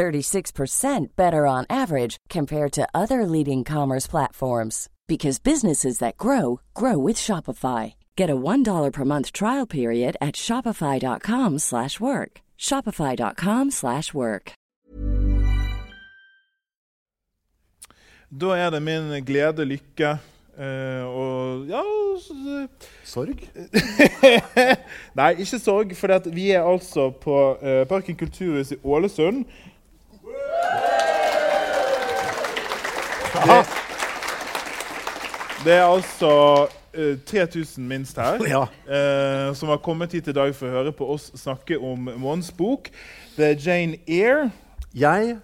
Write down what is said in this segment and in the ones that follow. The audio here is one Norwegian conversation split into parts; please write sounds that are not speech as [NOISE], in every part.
36% better on average compared to other leading commerce platforms because businesses that grow grow with Shopify. Get a $1 per month trial period at shopify.com/work. shopify.com/work. Da er det min glede, lykke eh, og ja Sorg? [LAUGHS] Nei, ikke sorg, for vi er altså på uh, Parken kulturhus i Ålesund. Det, det er altså uh, 3000 minst her Ja. uh, som har kommet hit i dag for å høre på oss snakke om Måns bok. Er Jane Eyre. Jeg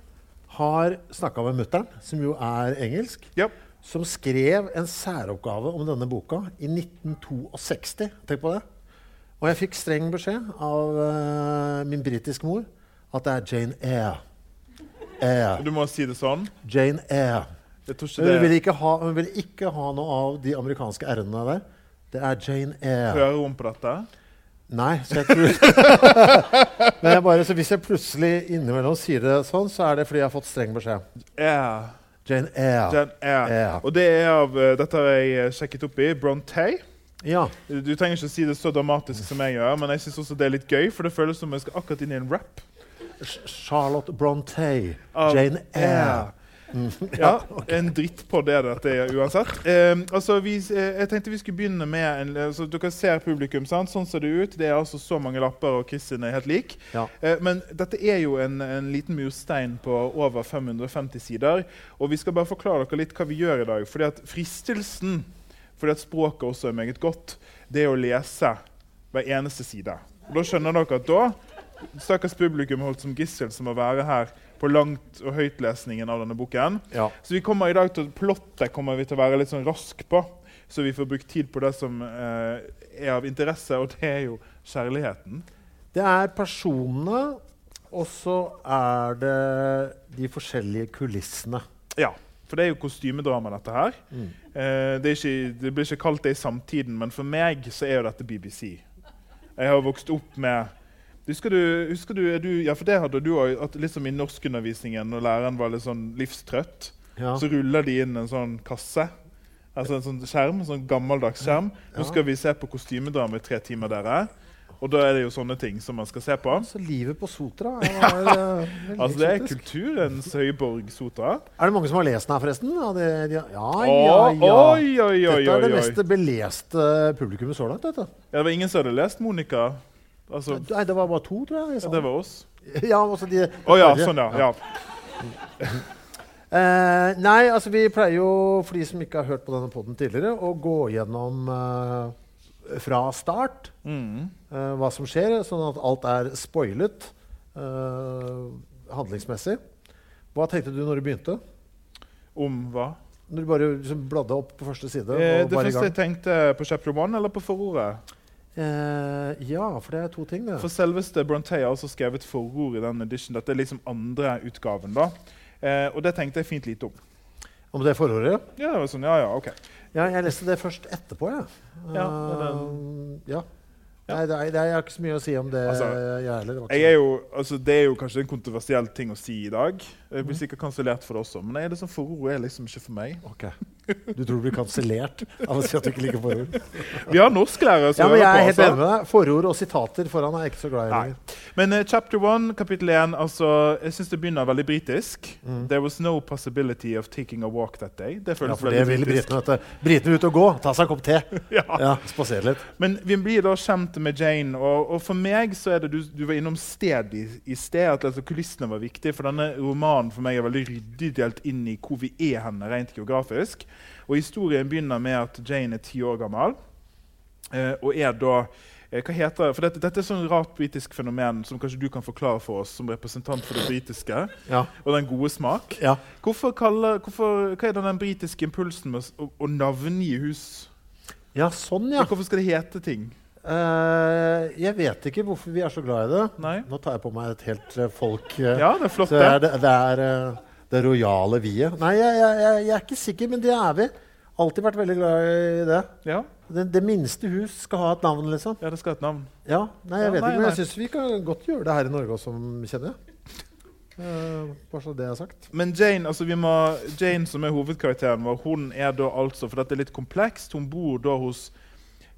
har snakka med mutter'n, som jo er engelsk, yep. som skrev en særoppgave om denne boka i 1962. Tenk på det. Og jeg fikk streng beskjed av uh, min britiske mor at det er Jane Eyre. Eyre. Du må si det sånn. Jane Eyre. Hun ikke, ha, hun vil ikke ha noe av de amerikanske r-ene der. Det er Jane Eyre. hører hun på dette. Nei, så jeg tror [LAUGHS] Men jeg bare, så hvis jeg plutselig innimellom sier det sånn, så er det fordi jeg har fått streng beskjed. Eyre. Jane Eyre. Jane Eyre. Eyre. Og det er av eh, Dette har jeg eh, sjekket opp i. Bronte. Ja. Du trenger ikke å si det så dramatisk som jeg gjør, men jeg synes også det er litt gøy, for det føles som jeg skal akkurat inn i en rap. Ch- Charlotte Bronte. Av Jane Eyre. [LAUGHS] Ja, En drittpodd er dette uansett. Eh, altså, vi, eh, jeg tenkte vi skulle begynne med en, altså, Dere ser publikum. sant? Sånn ser det ut. Det er altså så mange lapper, og Kristin er helt lik. Ja. Eh, men dette er jo en, en liten murstein på over 550 sider. Og vi skal bare forklare dere litt hva vi gjør i dag. Fordi at fristelsen, fordi at språket også er meget godt, det er å lese hver eneste side. Og da skjønner dere at da Stakkars publikum holdt som gissel som å være her på langt- og høytlesningen av denne boken. Ja. Så vi kommer i dag til plottet kommer vi til å være litt sånn rask på, så vi får brukt tid på det som eh, er av interesse, og det er jo kjærligheten. Det er personene, og så er det de forskjellige kulissene. Ja, for det er jo kostymedrama, dette her. Eh, det, ikke, det blir ikke kalt det i samtiden, men for meg så er jo dette BBC. Jeg har vokst opp med Husker du, husker du, du Ja, for det hadde du òg. Liksom I norskundervisningen når læreren var litt sånn livstrøtt, Ja. så ruller de inn en sånn kasse. Altså en sånn skjerm, en sånn gammeldags skjerm. Nå skal vi se på kostymedrama i tre timer, dere. Og da er det jo sånne ting som man skal se på. Så livet på Sotra er, [LAUGHS] veldig Altså Det er kulturens høyborg, Sotra. Er det mange som har lest den her, forresten? Ja, det, de, ja, ja, ja. Oi, oi, oi, Dette er det mest beleste publikummet så langt. Vet du. Ja, det var ingen som hadde lest Monica? Altså, Nei, det var bare to, tror jeg. ja, det var oss. [LAUGHS] Ja, også de, Å ja, sånn, ja. ja. Uh, [LAUGHS] nei, altså vi pleier jo, for de som ikke har hørt på denne podden tidligere, å gå gjennom uh, fra start Mm. uh, hva som skjer, sånn at alt er spoilet handlingsmessig. Hva tenkte du når du begynte? Om hva? Når du bare liksom bladde opp på første side? Eh, det første jeg tenkte på chapter one eller på forordet. Eh, ja, for det er to ting, det. For selveste Brontë har altså skrevet forord i den edition. Dette er liksom andre utgaven. da. Uh, og det tenkte jeg fint lite om. Om det forordet? Ja, det var sånn, ja, ja, ok. Ja, jeg leste det først etterpå, jeg. Ja, det er Eh, ja. Nei, det, er, det er ikke så mye å si om det, Altså, jeg heller. Det Jeg er jo, altså, det er jo kanskje en kontroversiell ting å si i dag. Jeg blir sikkert kansellert for det også, men nei, det sånn forordet er liksom ikke for meg. så- Ok. Du tror du blir kansellert av å si at du ikke liker forord? Vi har norsklærere som Ja, jeg er helt enig med deg. Forord og sitater foran er jeg ikke så glad i lenger. Men uh, chapter one, kapittel 1, altså, jeg syns det begynner veldig britisk. There was no possibility of taking a walk that day. Det Ja, for det veldig vil britisk. britene. vet. Britene ut og gå, ta seg en kopp te. [LAUGHS] Ja. Ja, Spasere litt. Men vi blir da kjent med Jane, og, og for meg så er det Du, du var innom sted i, i sted, at altså, kulissene var viktige. For denne romanen for meg er veldig ryddig delt inn i hvor vi er henne rent geografisk. Og Historien begynner med at Jane er ti år gammel. Eh, og er da eh, hva heter det? For dette, dette er sånn rart britisk fenomen som kanskje du kan forklare for oss som representant for det britiske Ja. og den gode smak. ja. Hvorfor kaller, hvorfor, hva er det den britiske impulsen med å, å navngi hus? ja, sånn, ja. Hvorfor skal det hete ting? Uh, jeg vet ikke hvorfor vi er så glad i det. Nei? Nå tar jeg på meg et helt uh, folk. Uh, Ja, det er flott, så det er det. det, det, er, det rojale vi-et. Nei, jeg, jeg, jeg, er ikke sikker, men det er vi. Alltid vært veldig glad i det. Ja, Det, det minste hus skal ha et navn, liksom. ja det skal ha et navn. Ja, nei, jeg Ja, vet nei, ikke, men jeg syns vi kan godt gjøre det her i Norge også, kjenner jeg. Uh, bare så det er sagt. Men Jane altså vi må, Jane, som er hovedkarakteren vår, hun er da altså For dette er litt komplekst. Hun bor da hos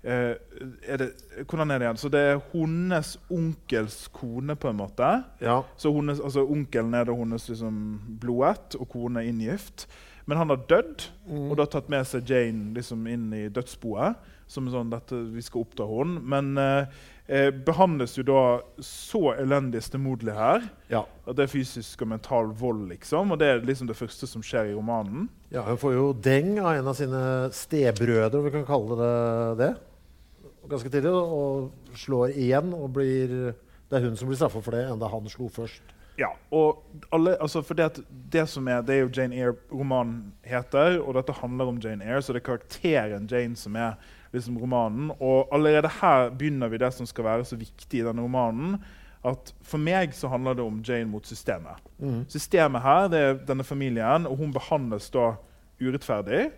er det, Hvordan er det igjen? Så det er hennes onkels kone, på en måte. Ja. Så hennes, altså Onkelen er det hennes liksom, blodett, og kone er inngift. Men han har dødd, og da tatt med seg Jane liksom, inn i dødsboet. Som er sånn dette, vi skal oppdra henne. Men eh, eh, behandles jo da så elendig stemoderlig her. Ja. At det er fysisk og mental vold, liksom. Og det er liksom det første som skjer i romanen. ja. Hun får jo deng av en av sine stebrødre, om vi kan kalle det det. Ganske tidlig. Og slår igjen, og blir Det er hun som blir straffa for det, enda han slo først. Ja, og alle, altså for det, at det som er, det er jo Jane Eyre-romanen heter, og dette handler om Jane Eyre, så det er karakteren Jane som er liksom romanen. Og allerede her begynner vi det som skal være så viktig i denne romanen. At For meg så handler det om Jane mot systemet. Systemet her det er denne familien, og hun behandles da urettferdig.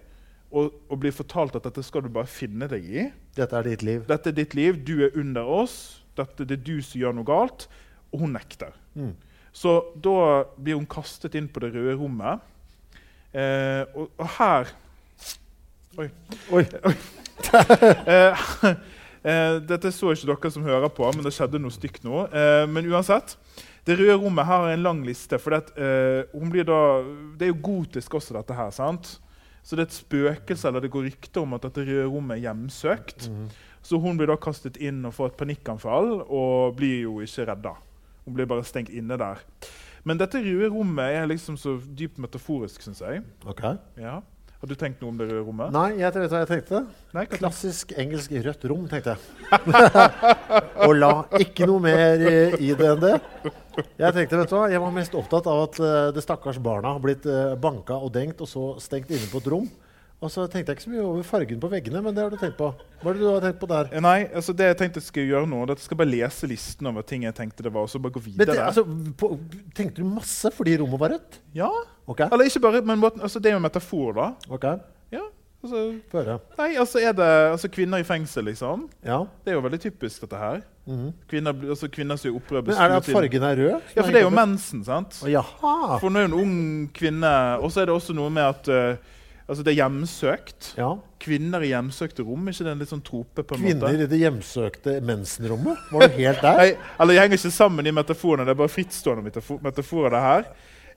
Og, og blir fortalt at dette skal du bare finne deg i. Dette er ditt liv. Dette er ditt liv, du er under oss. Dette, det er du som gjør noe galt. Og hun nekter. Så da blir hun kastet inn på det røde rommet. Eh, og, og her Oi. Oi. [LAUGHS] Eh, eh, dette så ikke dere som hører på, men det skjedde noe stygt nå. Eh, men uansett. Det røde rommet her har en lang liste. for det, eh, blir da, det er jo gotisk også, dette her. sant? Så det er et spøkelse, eller det går rykter om at dette røde rommet er hjemsøkt. Så hun blir da kastet inn og får et panikkanfall og blir jo ikke redda. Hun blir bare stengt inne der. Men dette røde rommet er liksom så dypt metaforisk, syns jeg. Ok. Ja. Har du tenkt noe om det røde rommet? Nei, jeg vet hva jeg tenkte. Nei, Klassisk engelsk rødt rom, tenkte jeg. [LAUGHS] og la ikke noe mer eh, i det enn det. Jeg tenkte, vet du hva, jeg var mest opptatt av at eh, det stakkars barna har blitt uh, banka og dengt og så stengt inne på et rom. Og så tenkte jeg ikke så mye over fargen på veggene, men det har du tenkt på. Hva er det du har tenkt på der? Eh, Nei, altså det jeg tenkte jeg skulle gjøre nå, det er at jeg skal bare lese listen over ting jeg tenkte det var, og så bare gå Men videre. det, altså, på, tenkte du masse fordi rommet var rødt? ja, Okay. Eller ikke bare, men altså det er jo en metafor, da. ok, Ja, altså, få høre. nei, altså er det altså kvinner i fengsel, liksom. Ja. Det er jo veldig typisk, dette her. Kvinner, altså kvinner som er opprør. Men er det at fargen er rød? Ja, for det er jo mensen, sant? Oh, jaha. For nå er jo en ung kvinne. Og så er det også noe med at eh, altså det er hjemsøkt. Ja. Kvinner i hjemsøkte rom, ikke det en litt sånn trope? på en Kvinner måte? i det hjemsøkte mensenrommet? Var du helt der? [LAUGHS] Nei, eller Jeg henger ikke sammen i metaforene. Det er bare frittstående metafor metaforer. det her.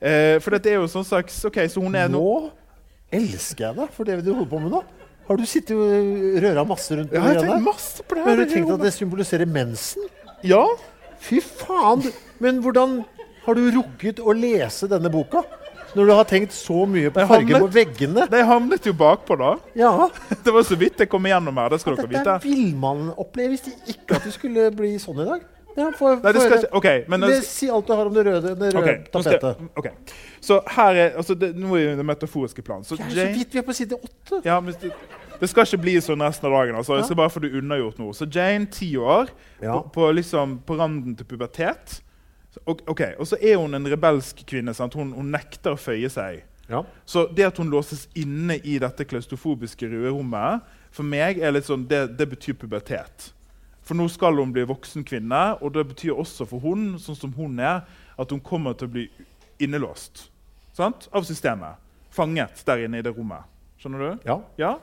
Eh, for dette er jo sånn slags Ok, så hun er no Nå elsker jeg deg for det du holder på med nå. Har du sittet og røra masse rundt Ja, jeg har masse på det Men her. Har du tenkt at det symboliserer mensen? Ja. Fy faen! Men hvordan har du rukket å lese denne boka? Når du har tenkt så mye på fargen på veggene? De havnet jo bakpå, da. Ja, [LAUGHS] Det var så vidt jeg kom igjennom her. Det skal dere vite. Dette vil man oppleve, hvis de ikke at du skulle bli sånn i dag. Ja, for, Nei, det skal ikke OK. Men Det- Si alt du har om det røde, det røde okay, skal- tapetet. ok. Så her er altså det, Nå er det metaforiske plan. Så er så vidt vi er på side åtte. ja, men det, det skal ikke bli sånn resten av dagen. Altså. Jeg skal bare få det unnagjort nå. Så Jane, ti år, Ja. på, på, liksom, på randen til pubertet. Ok, Og så er hun en rebelsk kvinne. Hun, hun nekter å føye seg. Ja. Så det at hun låses inne i dette klaustrofobiske røde rommet, for meg er litt sånn, det, det betyr pubertet. For nå skal hun bli voksen kvinne, og det betyr også for hun, sånn som hun er, at hun kommer til å bli innelåst sant? av systemet. Fanget der inne i det rommet. Skjønner du? Ja. Ja,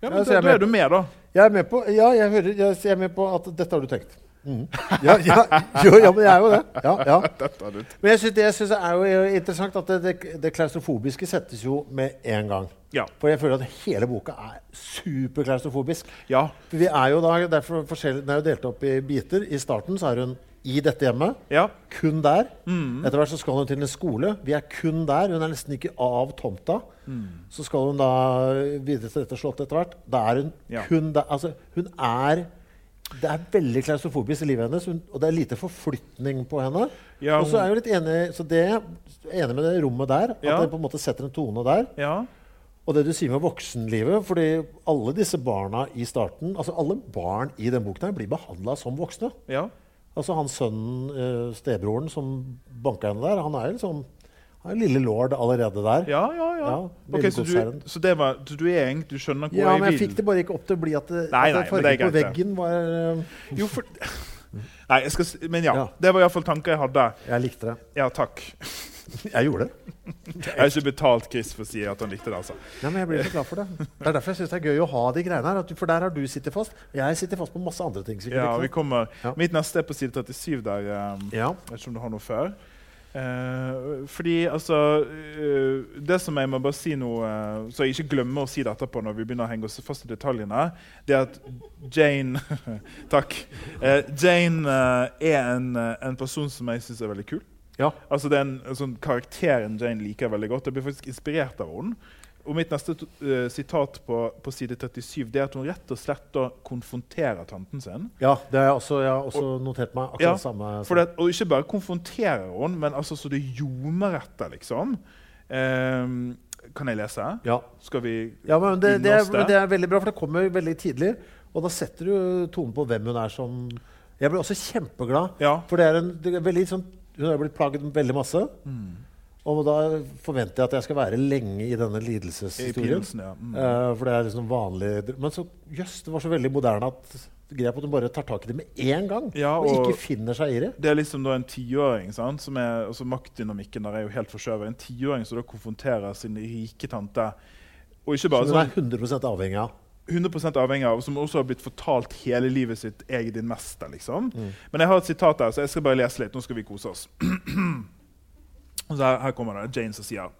ja men Ja, så da, er da er du med, da. Jeg er med på, ja, jeg, hører, jeg, jeg er med på at dette har du tenkt. Mhm. Ja, ja, jo, ja, men jeg er jo det. Ja, [LAUGHS] Men jeg synes, det jeg synes er jo interessant at det, det, det klaustrofobiske settes jo med en gang. Ja. For jeg føler at hele boka er superklaustrofobisk. Ja. Vi er jo da, derfor Den er jo delt opp i biter. I starten så er hun i dette hjemmet. Ja. Kun der. Etter hvert så skal hun til en skole. Vi er kun der. Hun er nesten ikke av tomta. Så skal hun da videre til dette slottet etter hvert. Da er hun Ja. kun der. Altså, hun er Det er veldig klaustrofobisk i livet hennes, og det er lite forflytning på henne. Ja, og så er jeg jo litt enig, så det, enig med det rommet der. At Ja. det på en måte setter en tone der. ja. Og det du sier med voksenlivet fordi alle disse barna i starten Altså alle barn i den boken her blir behandla som voksne. ja. Altså han sønnen, eh, stebroren, som banka henne der, han er jo liksom han er lille lord allerede der. Ja, ja, ja. Ja, okay, så, du, så det var, du, du er egentlig, du skjønner hvor Ja, men jeg jeg fikk det bare ikke opp til å bli at, det, Nei, nei, at fargen på veggen var uh... Jo, for [LAUGHS] Nei, jeg skal, men ja. Ja. Det var iallfall tanker jeg hadde. Jeg likte det. Ja, takk. [LAUGHS] Jeg gjorde det. [LAUGHS] Jeg har ikke betalt Chris for å si at han likte det. altså. Nei, men jeg blir så glad for det. Det er derfor jeg syns det er gøy å ha de greiene her. At du, for der har du sittet fast. Jeg sitter fast på masse andre ting. sikkert. Ja, vi kommer. Ja. Mitt neste er på side 37 der. Um, ja. Jeg vet ikke om du har noe før. Eh, fordi altså eh, Det som jeg må bare si nå, eh, Så jeg ikke glemmer å si det etterpå når vi begynner å henge oss fast i detaljene, det er at Jane [LAUGHS] Takk. Eh, Jane eh, er en, eh, en person som jeg syns er veldig kul. ja. Altså det er en, en sånn Karakteren Jane liker veldig godt. Jeg blir faktisk inspirert av henne. Og mitt neste uh, sitat på, på side 37 det er at hun rett og slett da konfronterer tanten sin. Ja, det har jeg også, jeg har også notert meg. akkurat Ja, samme. Det, og ikke bare konfronterer hun, men altså så det ljomer etter, liksom. Um, kan jeg lese? ja. Skal vi Ja, men det, det, er, det? det er veldig bra, for det kommer veldig tidlig. Og da setter du tonen på hvem hun er som Jeg ble også kjempeglad. Ja. For det er en det er veldig sånn Hun har blitt plaget veldig masse. Mm. Og da forventer jeg at jeg skal være lenge i denne lidelseshistorien. ja. Mm. Uh, for det er liksom vanlig Men så jøss, det var så veldig moderne at grep at hun bare tar tak i det med en gang. Ja, og, og- ikke finner seg i det. Det er liksom da en tiåring sant? som er, altså Maktdynamikken der er jo helt forskjøvet. En tiåring som da konfronterer sin rike tante. Og ikke bare Som hun er sånn 100 avhengig av. 100% avhengig av, som også har blitt fortalt hele livet sitt 'jeg er din mester'. liksom. Mm. Men jeg har et sitat der, så jeg skal bare lese litt. Nå skal vi kose oss. [CLEARS THROAT] Så her, her kommer det. Jane som sier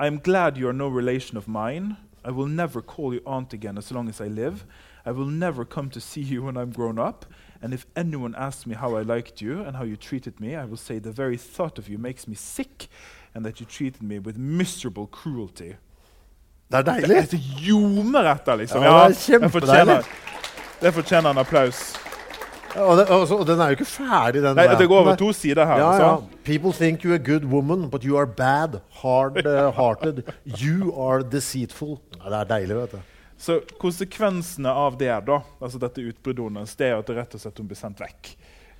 I am glad you are no relation of mine. I will never call you aunt again as long as I live. I will never come to see you when I'm grown up. And if anyone asks me how I liked you and how you treated me, I will say the very thought of you makes me sick, and that you treated me with miserable cruelty. Det er deilig! Det er ljomer etter, liksom. Ja, det er kjempedeilig. det fortjener en applaus. Og, den, og, og den er jo ikke ferdig, den Nei, det går over er- to sider her. Ja, altså. ja. People think you're a good woman, but you are bad, hard-hearted. [LAUGHS] you are deceitful. Ja, det er deilig, vet du. Så konsekvensene av det, da, altså dette utbruddet hennes, det er at det rett og slett hun blir sendt vekk.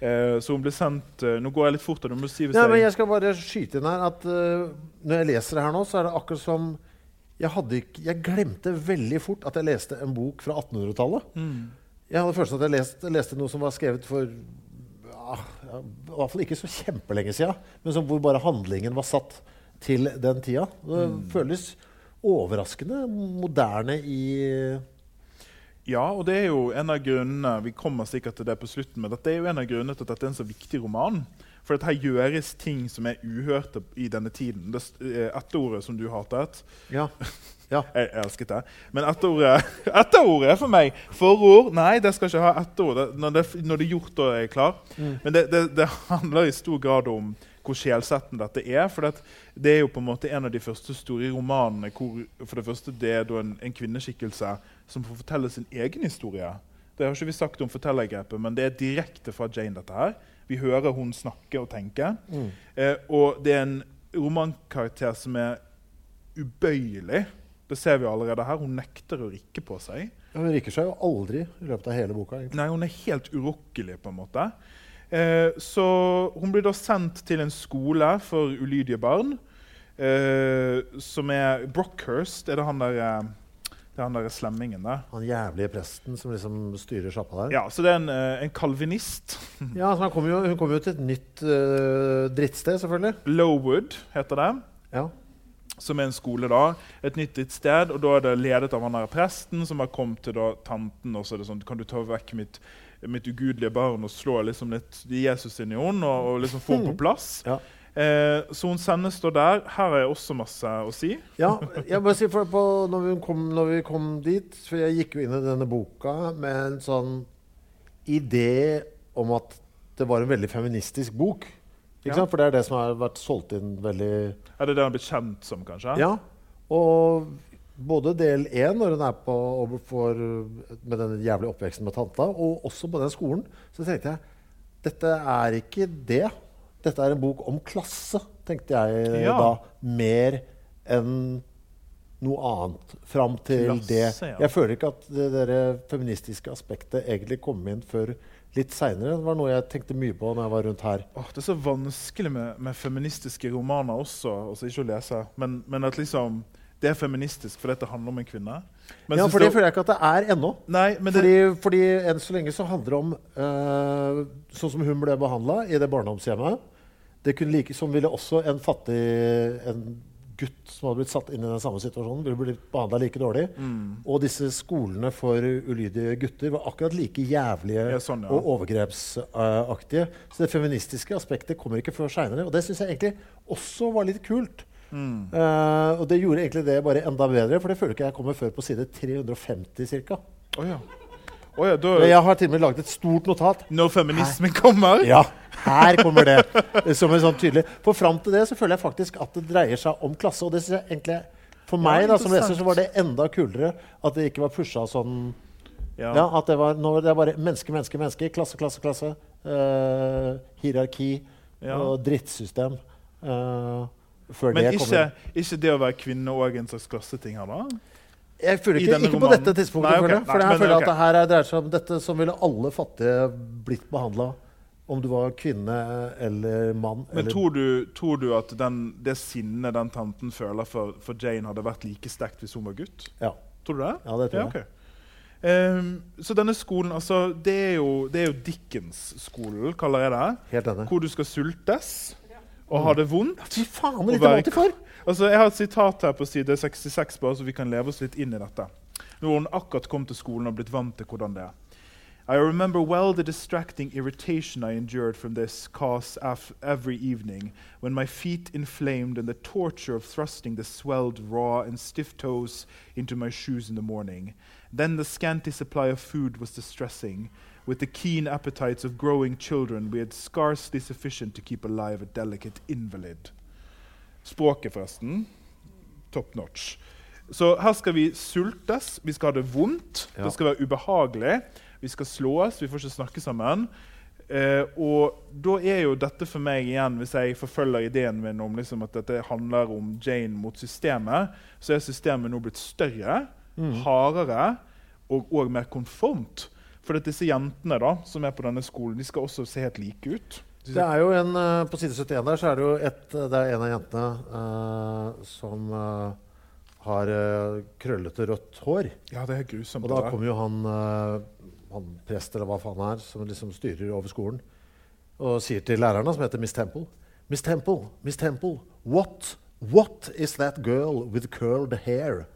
Eh, så hun blir sendt eh, Nå går jeg litt fort, og du må si Ja, men jeg skal bare skyte inn her at uh, når jeg leser det her nå, så er det akkurat som jeg, hadde jeg glemte veldig fort at jeg leste en bok fra 1800-tallet. Mm. Jeg hadde følelsen at jeg leste, leste noe som var skrevet for ja, I hvert fall ikke så kjempelenge siden, men som hvor bare handlingen var satt til den tida. Det Mm. føles overraskende moderne i Ja, og det er jo en av grunnene Vi kommer sikkert til det på slutten, men dette er jo en av grunnene til at dette er en så viktig roman. For at her gjøres ting som er uhørte i denne tiden. Det st- eh, som du hatet. Ja. [LAUGHS] ja. Jeg, elsket det. Men etterordet [LAUGHS] etterordet er for meg forord. Nei, det skal ikke ha etterord. Når det, når det er gjort, og er klar. klar. Men det, det, det handler i stor grad om hvor sjelsettende dette er. For det, det er jo på en måte en av de første store romanene hvor for det første det er en, en kvinneskikkelse som får fortelle sin egen historie. Det har ikke vi sagt om fortellergrepet, men det er direkte fra Jane. dette her. Vi hører hun snakke og tenke. Eh, og det er en romankarakter som er ubøyelig. Det ser vi allerede her. Hun nekter å rikke på seg. Hun rikker seg jo aldri i løpet av hele boka. egentlig. Nei, Hun er helt urokkelig, på en måte. Eh, så hun blir da sendt til en skole for ulydige barn. Eh, som er Brockhurst. Er det han der, eh, det er han der slemmingen der? Han jævlige presten som liksom styrer sjappa der. Ja, Så det er en, eh, en kalvinist. [LAUGHS] Ja, så han kom jo, Hun kommer jo til et nytt uh, drittsted, selvfølgelig. Lowood heter det. Ja. Som er en skole. da, Et nytt sted, og Da er det ledet av han der presten, som har kommet til da, tanten. og så er det sånn, Kan du ta vekk mitt, mitt ugudelige barn og slå liksom litt Jesus inn i henne og, og liksom få henne på plass? Ja. Eh, så hun sendes da der. Her er også masse å si. Ja, jeg må si for på, når, vi kom, når vi kom dit For jeg gikk jo inn i denne boka med en sånn idé om at det var en veldig feministisk bok. Ja. For det er det som har vært solgt inn veldig Er det det han har blitt kjent som, kanskje? Ja. Og både del én, når hun er på får, med den jævlige oppveksten med tanta, og også på den skolen, så tenkte jeg dette er ikke det. Dette er en bok om klasse, tenkte jeg Ja. da. Mer enn noe annet. Fram til Klasse, det. Jeg føler ikke at det der feministiske aspektet egentlig kom inn før litt seinere. Det var noe jeg tenkte mye på når jeg var rundt her. Oh, det er så vanskelig med, med feministiske romaner også, altså ikke å lese. Men, men at liksom det er feministisk for dette handler om en kvinne. Men ja, for det føler jeg ikke at det er ennå. Nei, men det, Fordi, fordi enn så lenge så handler det om uh, sånn som hun ble behandla i det barndomshjemmet. Det kunne like, som ville også en fattig en gutt som hadde blitt satt inn i den samme situasjonen, ville blitt behandla like dårlig. Mm. Og disse skolene for ulydige gutter var akkurat like jævlige Ja, sånn, ja. og overgrepsaktige. Så det feministiske aspektet kommer ikke før seinere. Og det syns jeg egentlig også var litt kult. Mm. Uh, og det gjorde egentlig det bare enda bedre, for det føler ikke jeg kommer før på side 350 ca. Oh, ja. Oh, ja, da, jeg har til og med laget et stort notat. Når feminismen kommer Ja, her kommer det. Som en sånn tydelig. For fram til det så føler jeg faktisk at det dreier seg om klasse. Og det synes jeg egentlig For meg da, som leser så var det enda kulere at det ikke var pusha sånn ja. ja, At det var, det er bare menneske, menneske, menneske. Klasse, klasse, klasse. Uh, hierarki Ja. og drittsystem. Uh, Men det ikke, ikke det å være kvinne òg en slags klasseting her, da? Jeg føler ikke, ikke på dette tidspunktet. Nei, okay. føler jeg. For jeg føler okay. at det her er- dreier seg om dette som ville alle fattige blitt behandla. Om du var kvinne eller mann. Men eller, tror du, tror du at den, det sinnet den tanten føler for, for Jane, hadde vært like sterkt hvis hun var gutt? ja, Tror du det? ja, det tror jeg. Ja, okay. Um, så denne skolen, altså, det er jo, det er jo Dickens-skolen, kaller jeg det. Helt enig. Hvor du skal sultes og ha det vondt. Fy faen, og hvor for. Altså, jeg har et sitat her på side 66, bare så vi kan leve oss litt inn i dette. Når hun akkurat kom til skolen og blitt vant til hvordan det er. I remember well the distracting irritation I endured from this cause af every evening, when my feet inflamed and the torture of thrusting the swelled, raw, and stiff toes into my shoes in the morning. Then the scanty supply of food was distressing. With the keen appetites of growing children, we had scarcely sufficient to keep alive a delicate invalid. Språket, forresten. Top notch. Så her skal vi sultes, vi skal ha det vondt, Ja. det skal være ubehagelig. Vi skal slås, vi får ikke snakke sammen. Eh, og da er jo dette for meg igjen, hvis jeg forfølger ideen min om liksom at dette handler om Jane mot systemet, så er systemet nå blitt større, hardere og, og mer konformt. For at disse jentene da, som er på denne skolen, de skal også se helt like ut. Det er jo en, eh, På side 71 der så er det jo et, det er en av jentene uh, som uh, har eh, krøllete rødt hår. ja, det er grusomt. Og da kommer jo han, eh, han prest eller hva faen er, som liksom styrer over skolen, og sier til lærerne, som heter Miss Temple Miss Temple, Miss Temple, what, what is that girl with curled hair?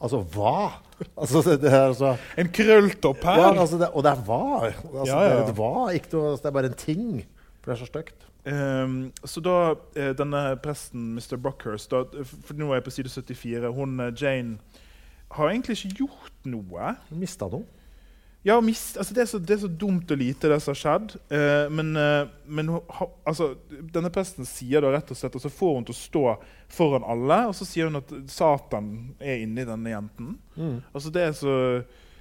Altså, hva? [LAUGHS] Altså, det, det er altså En krølltopp her! ja, altså det, Og det er hva? Altså, Ja, ja. Det er et hva, ikke noe, altså, det er bare en ting. For det er så stygt. Um, så da eh, denne presten, Mr. Brockhurst da, for Nå er jeg på side 74. Hun, eh, Jane har egentlig ikke gjort noe. Mista noe. Ja, mist, altså det, er så, det er så dumt og lite, det som har skjedd. Eh, men eh, men ha, altså, denne presten sier det rett og slett, og så får hun til å stå foran alle, og så sier hun at Satan er inni denne jenten. Altså det er så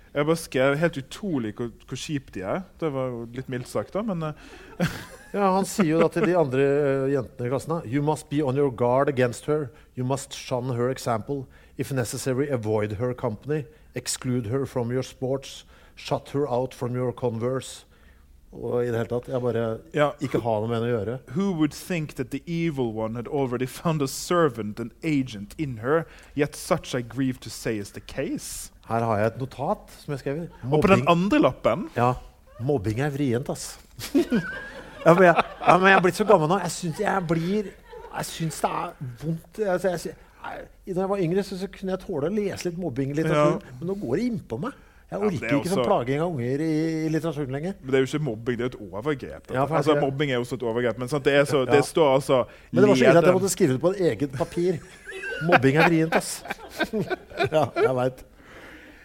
Jeg bare skrev helt utrolig hvor, hvor kjipt de er. Det var jo litt mildt sagt, da, men eh, [LAUGHS] Ja, Han sier jo da til de andre uh, jentene i klassen da, You must be on your guard against her. You must shun her example. If necessary, avoid her company. Exclude her from your sports. Shut her out from your converse. Og i det hele tatt, jeg bare Ja. ikke ha noe med henne å gjøre. Who would think that the evil one had already found a servant and agent in her, yet such I grieve to say is the case? Her har jeg et notat som jeg skrev. Og på den andre lappen Ja, mobbing er vrient, ass. [LAUGHS] ja, men jeg, ja, men jeg er blitt så gammel nå. Jeg syns jeg blir Jeg syns det er vondt. Altså, jeg, jeg, Da jeg var yngre, så, så kunne jeg tåle å lese litt mobbinglitteratur. Ja. Men nå går det innpå meg. Jeg orker ja, ikke sånn plaging av unger i, i litteraturen lenger. Men det er jo ikke mobbing, det er jo et overgrep. Ja, altså, mobbing er også et overgrep. Men sant, det, så, det står altså Men det var så ille at jeg måtte skrive det på et eget papir. Mobbing er vrient, ass. [LAUGHS] ja, jeg veit.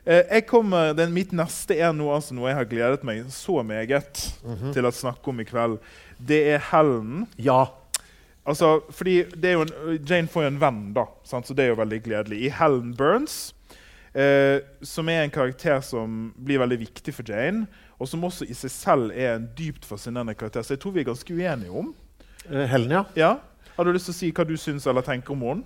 Eh, kommer, den, mitt neste er noe, altså, noe jeg har gledet meg så meget Mhm. til å snakke om i kveld. Det er Helen. Ja. Altså, fordi en, Jane får jo en venn, da, sant? så det er jo veldig gledelig. I Helen Burns, eh, som er en karakter som blir veldig viktig for Jane, og som også i seg selv er en dypt fascinerende karakter. Så jeg tror vi er ganske uenige om. Eh, Helen, ja. Ja? Har du lyst til å si hva du syns eller tenker om henne?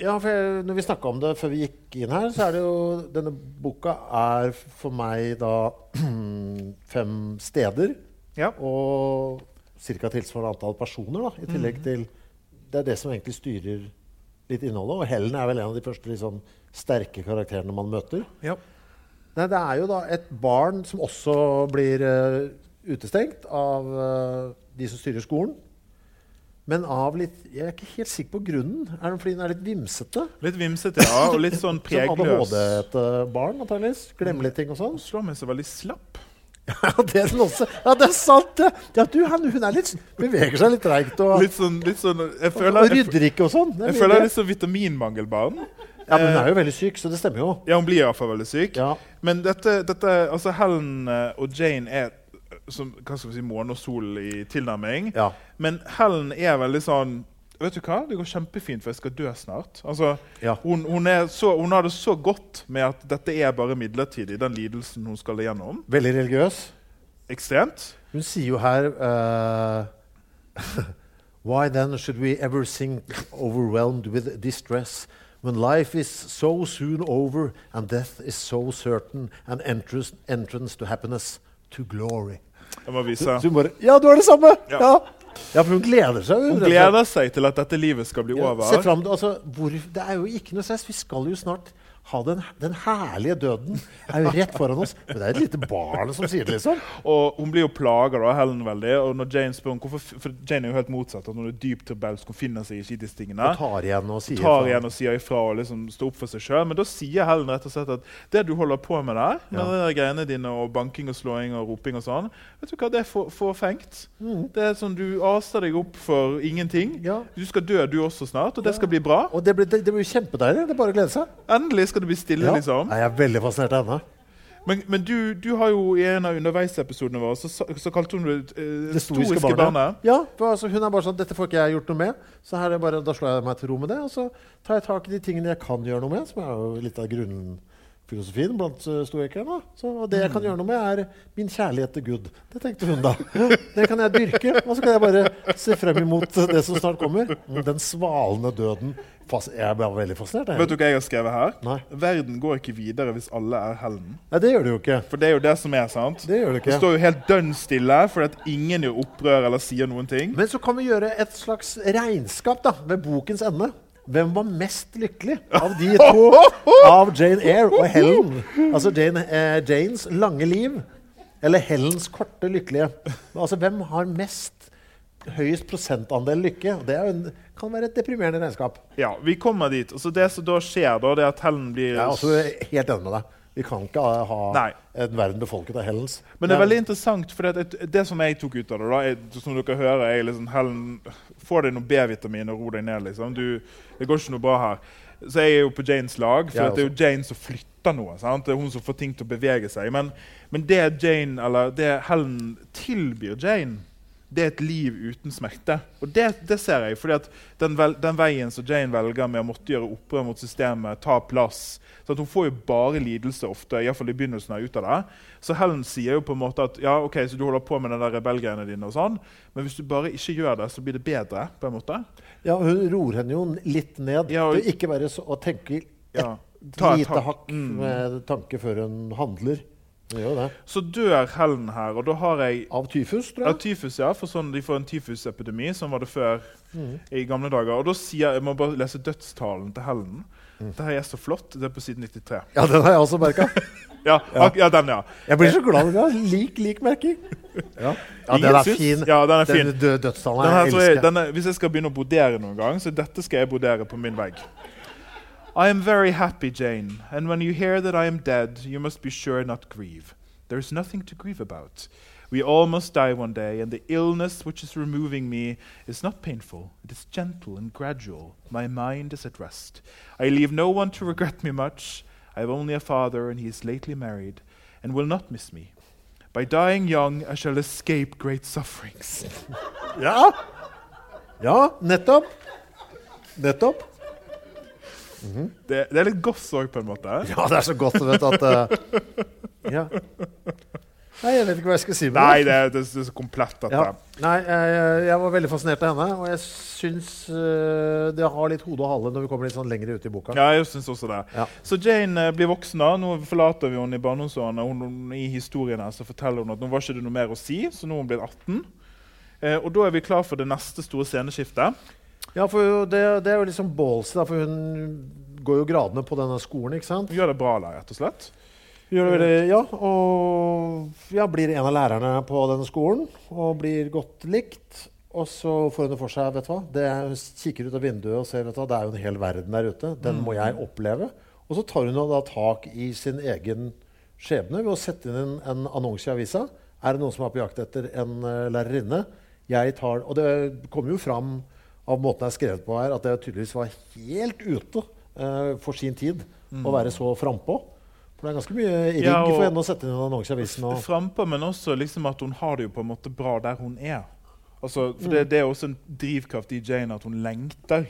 Ja, for jeg, når vi snakka om det før vi gikk inn her, så er det jo Denne boka er for meg da [CLEARS THROAT] fem steder Ja. og ca. tilsvarende antall personer. da, I tillegg til Det er det som egentlig styrer litt innholdet. Og Helen er vel en av de første liksom, sterke karakterene man møter. ja. Nei, det er jo da et barn som også blir uh, utestengt av uh, de som styrer skolen. Men av litt Jeg er ikke helt sikker på grunnen. Er det fordi den er litt vimsete? Litt vimsete, ja, og litt sånn [LAUGHS] pregløs. Som. ADHD-et barn, antakeligvis. Glemmer litt ting og sånn. Slår meg så veldig slapp. Ja, det er den også. Ja, det er sant, det! Ja, du, han, hun litt, beveger seg litt treigt og, Litt sånn, litt sånn Jeg og og rydder ikke og sånn. Jeg føler jeg er litt sånn vitaminmangelbarn. Ja, men hun er jo veldig syk, så det stemmer jo. Ja, hun blir iallfall veldig syk. Ja. Men dette, dette altså Helen eh, og Jane er eh, som hva skal vi si, måne og sol i tilnærming. Ja. Men Helen er veldig sånn Vet du hva? Det går kjempefint, for jeg skal dø snart. Altså, Ja. hun, hun, er så, hun har det så godt med at dette er bare midlertidig, den lidelsen hun skal igjennom. Veldig religiøs. Ekstremt. Hun sier jo her uh, [LAUGHS] Why then should we ever sink overwhelmed with distress when life is so soon over and death is so certain and entrance, entrance to happiness, to glory? Jeg må vise. Du, du bare Ja, du har det samme! Ja. Ja, ja for hun gleder seg. Hun gleder seg til at dette livet skal bli Ja, over. se frem, altså, hvor, det er jo ikke noe stress. Vi skal jo snart ha den, den herlige døden. er jo rett foran oss. Men det er et lite barn som sier det, liksom. Og hun blir jo plaga av Helen veldig. Og når Jane spør hvorfor, For Jane er jo helt motsatt. At hun er dypt rebelsk, hun finner seg ikke i disse tingene. Og tar igjen og sier tar igjen og sier ifra og liksom står opp for seg sjøl. Men da sier Helen rett og slett at det du holder på med der, med Ja. de greiene dine og banking og slåing og roping og sånn, vet du hva, det er for- forfengt. Det er sånn Du aser deg opp for ingenting. Ja. Du skal dø, du også snart, og det skal bli bra. Og det blir, det, det blir kjempedeilig. Det er bare å glede seg. Endelig skal det bli stille, Ja. liksom. Jeg er veldig fascinert av henne. Men, men du, du har jo i en av underveisepisodene våre så, så kalte hun det eh, Det stoiske stoiske barnet. Ja, for altså, Hun er bare sånn 'Dette får ikke jeg gjort noe med.' Så bare, da slår jeg meg til ro med det. Og så tar jeg tak i de tingene jeg kan gjøre noe med, som er jo litt av grunnfilosofien blant uh, stoikerne. Så og det jeg kan gjøre noe med, er min kjærlighet til Gud. Det tenkte hun da. [LAUGHS] Det kan jeg dyrke. Og så kan jeg bare se frem imot det som snart kommer. Den svalende døden. Jeg ble veldig fascinert. Vet du hva jeg har skrevet her? Nei. Verden går ikke videre hvis alle er helden. Nei, det gjør det jo ikke. For det er jo det som er, sant? Det gjør det ikke. Det står jo helt dønn stille fordi at ingen gjør opprør eller sier noen ting. Men så kan vi gjøre et slags regnskap da, ved bokens ende. Hvem var mest lykkelig av de to? Av Jane Eyre og Helen. Altså Jane, eh, Janes lange liv eller Helens korte lykkelige. Altså Hvem har mest høyest prosentandel lykke? Det en, kan være et deprimerende regnskap. Ja, vi kommer dit. Altså det som da skjer, da, det er at Helen blir Jeg er også helt enig med deg. Vi kan ikke ha Nei. en verden befolket av Helens. Men det er veldig interessant, for det, det som jeg tok ut av det da, er, Som dere hører, er liksom Helen, Få deg noe B-vitamin og ro deg ned. liksom. Du, det går ikke noe bra her. Så jeg er jo på Janes lag, for det er jo Jane som flytter noe. sant? Det er hun som får ting til å bevege seg. Men, men det Jane, eller det Helen tilbyr Jane, det er et liv uten smerte. Og det, det ser jeg, fordi den, vel, den veien som Jane velger med å måtte gjøre opprør mot systemet, ta plass så at Hun får jo bare lidelse ofte, i, hvert fall i begynnelsen av ut av det. Så Helen sier jo på en måte at ja, ok, så du holder på med den rebellgreiene dine, og sånn, men hvis du bare ikke gjør det, så blir det bedre. på en måte. Ja, Hun ror henne jo litt ned Ja, og- til ikke være så, å tenke et Ja, ta lite hakk Mm. med tanke før hun handler. Så dør Helen her, og da har jeg Av tyfus, tror jeg. jeg. tyfus, ja. For sånn, de får en tyfusepidemi, som var det før i gamle dager. Og da sier Jeg må bare lese dødstalen til Helen. Det her er så flott. Det er på siden 93. Ja, den har jeg også merka. [LAUGHS] Ja, ja. ja den, ja. Jeg blir så glad i det. lik, lik merking. Ja, ja den er fin. Ja, den er fin. dø dødstallen Den her, jeg elsker jeg, denne, hvis jeg skal begynne å brodere noen gang, så dette skal jeg brodere på min vegg. I am very happy, Jane, and when you hear that I am dead, you must be sure not grieve. There is nothing to grieve about. We all must die one day, and the illness which is removing me is not painful. It is gentle and gradual. My mind is at rest. I leave no one to regret me much. I have only a father, and he is lately married, and will not miss me. By dying young, I shall escape great sufferings. [LAUGHS] Ja, ja nettopp. Nettopp. Det, det er litt goss òg, på en måte. [LAUGHS] Ja, det er så godt, vet at uh, Ja. Nei, jeg vet ikke hva jeg skal si med Nei, det, er- det, er- så komplett, dette. Ja. Nei, jeg, jeg var veldig fascinert av henne, og jeg syns uh, det har litt hode og hale når vi kommer litt sånn lenger ut i boka. Ja, jeg synes også det. Ja. Så Jane eh, blir voksen. da. Nå forlater vi henne i barndomsårene. I historien her så forteller hun at nå var ikke det noe mer å si, så nå er hun blitt 18. Uh, og da er vi klar for det neste store sceneskiftet. Ja, for det, det er jo liksom ballsy, da, for hun går jo gradene på denne skolen, ikke sant? Hun gjør det bra der, rett og slett. Gjør det ja, og ja, blir en av lærerne på denne skolen og blir godt likt. Og så får hun det for seg, vet du hva, det hun kikker ut av vinduet og ser vet du hva, det er jo en hel verden der ute. Den må jeg oppleve. Og så tar hun da tak i sin egen skjebne ved å sette inn en, en annonse i avisa. Er det noen som er på jakt etter en uh, lærerinne? Jeg tar, og det kommer jo fram av måten det er skrevet på her, at det tydeligvis var helt ute uh, for sin tid å være så frampå. For det er ganske mye rigg Ja, for henne å sette inn en annonse i avisen. Og, Frampå, men også liksom at hun har det jo på en måte bra der hun er. Altså, for det, det er også en drivkraft i Jane at hun lengter.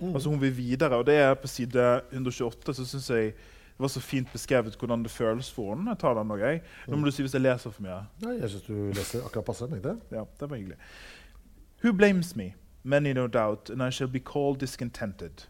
Altså Hun vil videre. Og det er på side 128 så syns jeg det var så fint beskrevet hvordan det føles for henne. Jeg tar den også, jeg. Nå må du si hvis jeg leser for mye. Nei, jeg syns du leser akkurat passe. Jeg. Ja, det var hyggelig. Who blames me? Many, no doubt, and I shall be called discontented.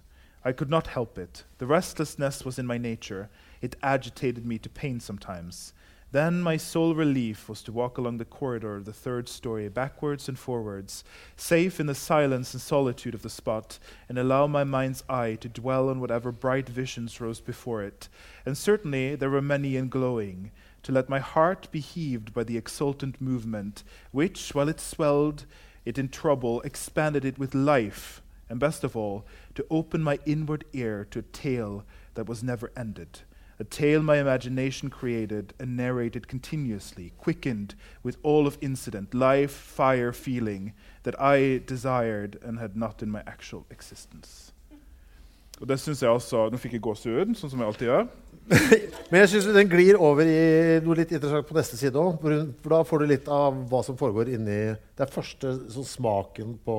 I could not help it. The restlessness was in my nature. It agitated me to pain sometimes. Then my sole relief was to walk along the corridor of the third story, backwards and forwards, safe in the silence and solitude of the spot, and allow my mind's eye to dwell on whatever bright visions rose before it. And certainly there were many and glowing, to let my heart be heaved by the exultant movement, which, while it swelled it in trouble, expanded it with life, and best of all, to open my inward ear to a tale that was never ended. A tale my imagination created and narrated continuously, quickened with all of incident, life, fire, feeling that I desired and had not in my actual existence. Og det synes jeg altså, Nå fikk jeg gåsehud, sånn som jeg alltid gjør. [LAUGHS] Men jeg syns den glir over i noe litt interessant på neste side òg. For, da får du litt av hva som foregår inni Det er første sånn, smaken på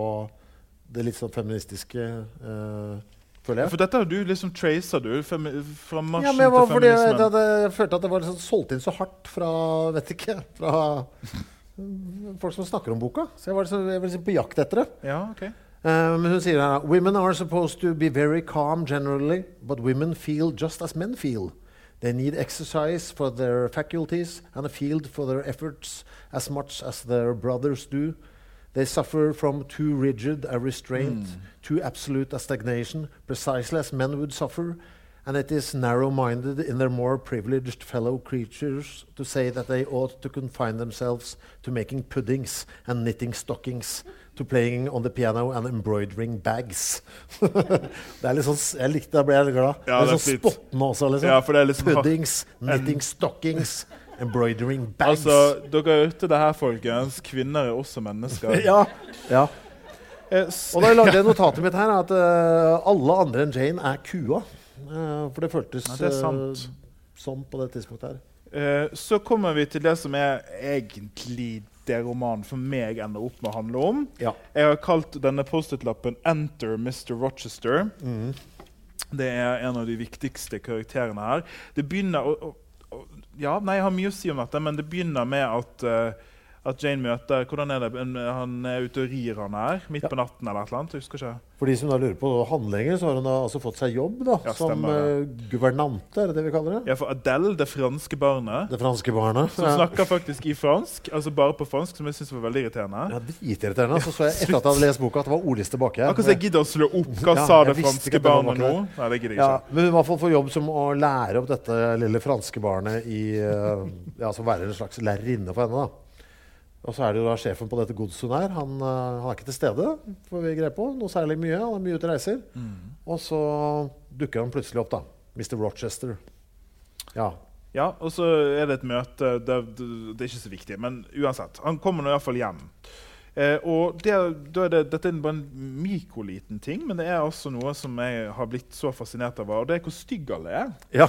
det litt sånn feministiske, uh, føler jeg. For dette har du liksom tracer du, fra marsjen Ja, til jeg, feminismen. jeg, jeg, jeg følte at det var liksom solgt inn så hardt fra vet ikke, fra [LAUGHS] folk som snakker om boka. Så jeg var, liksom, jeg var liksom på jakt etter det. Ja, ok. Eh, men hun sier her Women are supposed to be very calm generally, but women feel just as men feel. They need exercise for their faculties and a field for their efforts as much as their brothers do. They suffer from too rigid a restraint, too absolute a stagnation, precisely as men would suffer. And it is narrow minded in their more privileged fellow creatures to say that they ought to confine themselves to making puddings and knitting stockings, to playing on the piano and embroidering bags. [LAUGHS] det er litt sånn, jeg likte det, da ble jeg litt glad. Ja, det det er sånn spottende også. Liksom. Ja, for det er liksom Puddings, [LAUGHS] knitting stockings, embroidering [LAUGHS] bags. Altså, dere er ute det her, folkens. Kvinner er også mennesker. ja, ja. Eh, Og da lagde jeg notatet mitt her at uh, alle andre enn Jane er kua. Eh, for det føltes Ja, det eh, sånn på det tidspunktet her. eh, så kommer vi til det som er egentlig det romanen for meg ender opp med å handle om. Ja. Jeg har kalt denne Post-It-lappen 'Enter Mr. Rochester'. Det er en av de viktigste karakterene her. Det begynner å, å, å, Ja, nei, jeg har mye å si om dette, men det begynner med at, eh, at Jane møter Hvordan er det? Han er ute og rir, han her? Midt Ja. på natten eller et eller annet? Husker ikke. For de som da lurer på handlinger, så har hun da altså fått seg jobb da, Ja, som uh, guvernante, er det det vi kaller det? Ja, for Adele, det franske barnet, Det franske barnet. som snakker faktisk i fransk, altså bare på fransk, som jeg syns var veldig irriterende. Ja, Dritirriterende. Så så jeg etter at jeg hadde lest boka, at det var ordliste baki her. Akkurat så jeg gidder å slå opp hva Ja, sa det franske barnet nå. Nei, det gidder jeg Ja, ikke. men hun i hvert fall får jobb som å lære opp dette lille franske barnet i uh, ja, som Være en slags lærerinne for henne. da. Og så er det jo da sjefen på dette godset hun er. Han, eh, han er ikke til stede, får vi greie på, noe særlig mye. Han er mye ute og reiser. Og så dukker han plutselig opp, da. Mr. Rochester. Ja. Ja, og så er det et møte. Det, det, det er ikke så viktig, men uansett. Han kommer nå iallfall hjem. Eh, og det, da er det, Dette er bare en mikroliten ting, men det er også noe som jeg har blitt så fascinert av. Og det er hvor stygg alle er. Ja.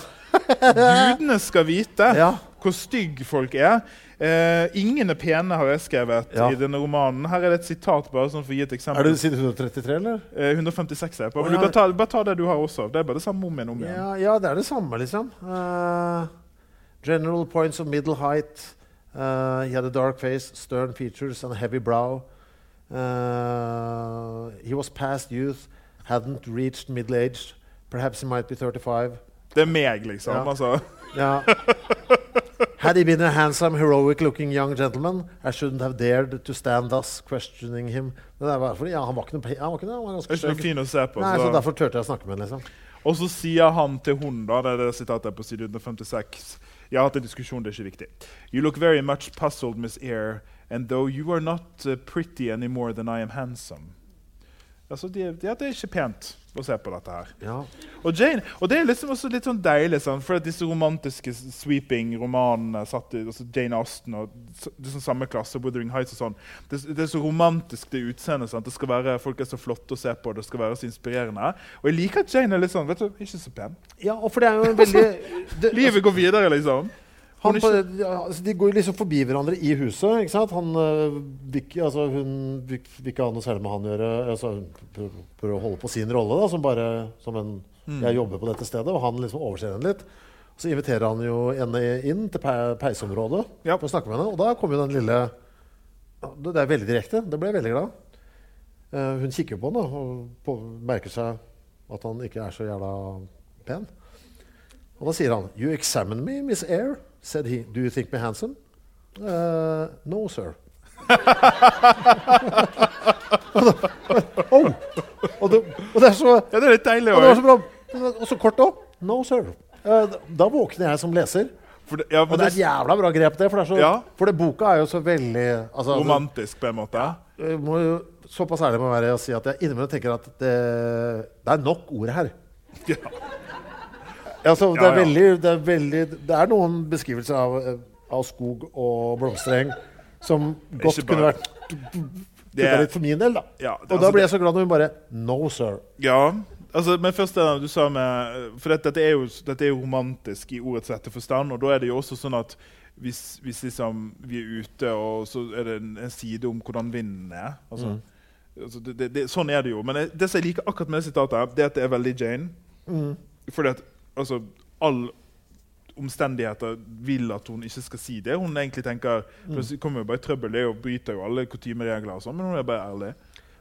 Gudene skal vite Ja. hvor stygg folk er. Eh, ingen er pene, har jeg skrevet Ja. i denne romanen. Her er det et sitat bare sånn for å gi et Er eksempel. du side 133, eller? Eh, 156 er jeg på. Men du kan ta, bare ta det du har også. Det er bare det samme om igjen om igjen. Ja, ja, det er det samme, liksom. Uh, general points of middle height. Uh, he had a dark face, stern features, and a heavy brow. Uh, he was past youth, hadn't reached middle age. Perhaps he might be 35. Det er meg, liksom. Ja. Altså. Yeah. Had he been a handsome, heroic-looking young gentleman, I shouldn't have dared to stand thus, questioning him. Var fordi, ja, han var ikke noe han var, ikke noe, han var ganske ikke noe fin å se på. Nei, så så. derfor turte jeg å snakke med ham. Liksom. Og så sier han til hun, da, det er det sitatet på side 156 Jeg har hatt en diskusjon, det er ikke viktig. You look very much puzzled, Miss Eyre, and though you are not uh, pretty any more than I am handsome. Altså, de, ja, det er ikke pent å se på dette her. Ja. Og, Jane, og det er liksom også litt sånn deilig, sånn, for disse romantiske sweeping-romanene satt i altså Jane Austen og sånn samme klasse, Wuthering Heights og sånn, det, det er så romantisk, det utseendet. sant? Det skal være, Folk er så flotte å se på, det skal være så inspirerende. Og jeg liker at Jane er litt sånn vet du, Ikke så pen. ja, og for det er jo en veldig [LAUGHS] det, Livet går videre, liksom. Han altså de går liksom forbi hverandre i huset. ikke sant? Han, vil altså, hun vil ikke ha noe særlig med han å gjøre. Altså, hun prøver, å holde på sin rolle da, som bare som en Mm. Jeg jobber på dette stedet, og han liksom overser henne litt. Så inviterer han jo henne inn til pe peisområdet Ja. for å snakke med henne. Og da kommer jo den lille Det er veldig direkte. Det ble jeg veldig glad. Eh, hun kikker på han da, og merker seg at han ikke er så jævla pen. Og da sier han You examine me, Miss Eyre, said he. Do you think me handsome? Uh, no, sir. [LAUGHS] oh, og, det, og det er så Ja, det er litt deilig. og det var så bra. Og så kort òg. No, sir. Uh, da- våkner jeg som leser. Det, ja, Og det er et jævla bra grep, det. For, det så, Ja. for det boka er jo så veldig altså, romantisk, på en måte. Jeg må jo såpass ærlig må jeg være å si at jeg innimellom tenker at det, det er nok ord her. Ja. Altså, det, er veldig, det, er veldig, det er noen beskrivelser av, av skog og blomstereng som godt kunne vært Det er- litt for min del. da. Ja, det- og da ble blir jeg så glad når hun bare No, sir. Ja, altså, men først det du sa med For dette, dette, er jo, dette er jo romantisk i ordets rette forstand. Og da er det jo også sånn at hvis, hvis liksom vi er ute, og så er det en, en side om hvordan vinden er altså, altså, det, det, Sånn er det jo. Men det, som jeg liker akkurat med det sitatet, er at det er veldig Jane. Fordi at altså, all omstendigheter vil at hun ikke skal si det. Hun egentlig tenker mm. Kommer jo bare i trøbbel, det er bryter jo alle kutymeregler, og sånn, men hun er bare ærlig.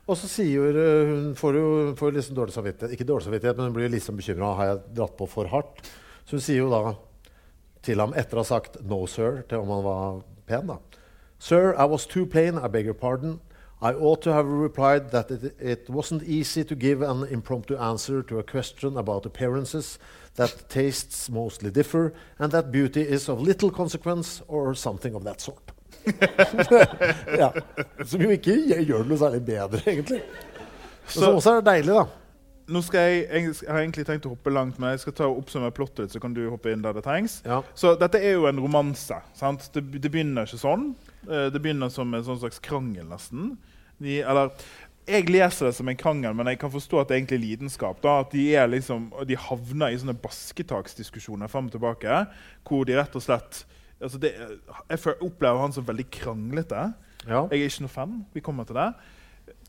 Og så sier eh, hun får jo får liksom dårlig samvittighet. Ikke dårlig samvittighet, men hun blir liksom bekymra. Har jeg dratt på for hardt? Så hun sier jo da til ham, etter å ha sagt 'no, sir' til om han var pen, da Sir, I was too plain. I beg your pardon. I ought to have replied that it, it wasn't easy to give an impromptu answer to a question about appearances, that tastes mostly differ, and that beauty is of little consequence, or something of that sort. [LAUGHS] ja. Som jo ikke gjør det noe særlig bedre, egentlig. Så- som også er deilig, da. Nå skal jeg, jeg har egentlig tenkt å hoppe langt, men jeg skal ta og oppsummere plottet ditt. så kan du hoppe inn der det trengs. Ja. Så dette er jo en romanse. sant? Det, det begynner ikke sånn. Eh, Det begynner som en sånn slags krangel, nesten. De, eller, jeg leser det som en krangel, men jeg kan forstå at det er egentlig lidenskap. da, At de, er liksom, de havner i sånne basketaksdiskusjoner frem og tilbake, hvor de rett og slett altså det, Jeg opplever han som veldig kranglete. Ja. Jeg er ikke noe fan. Vi kommer til det.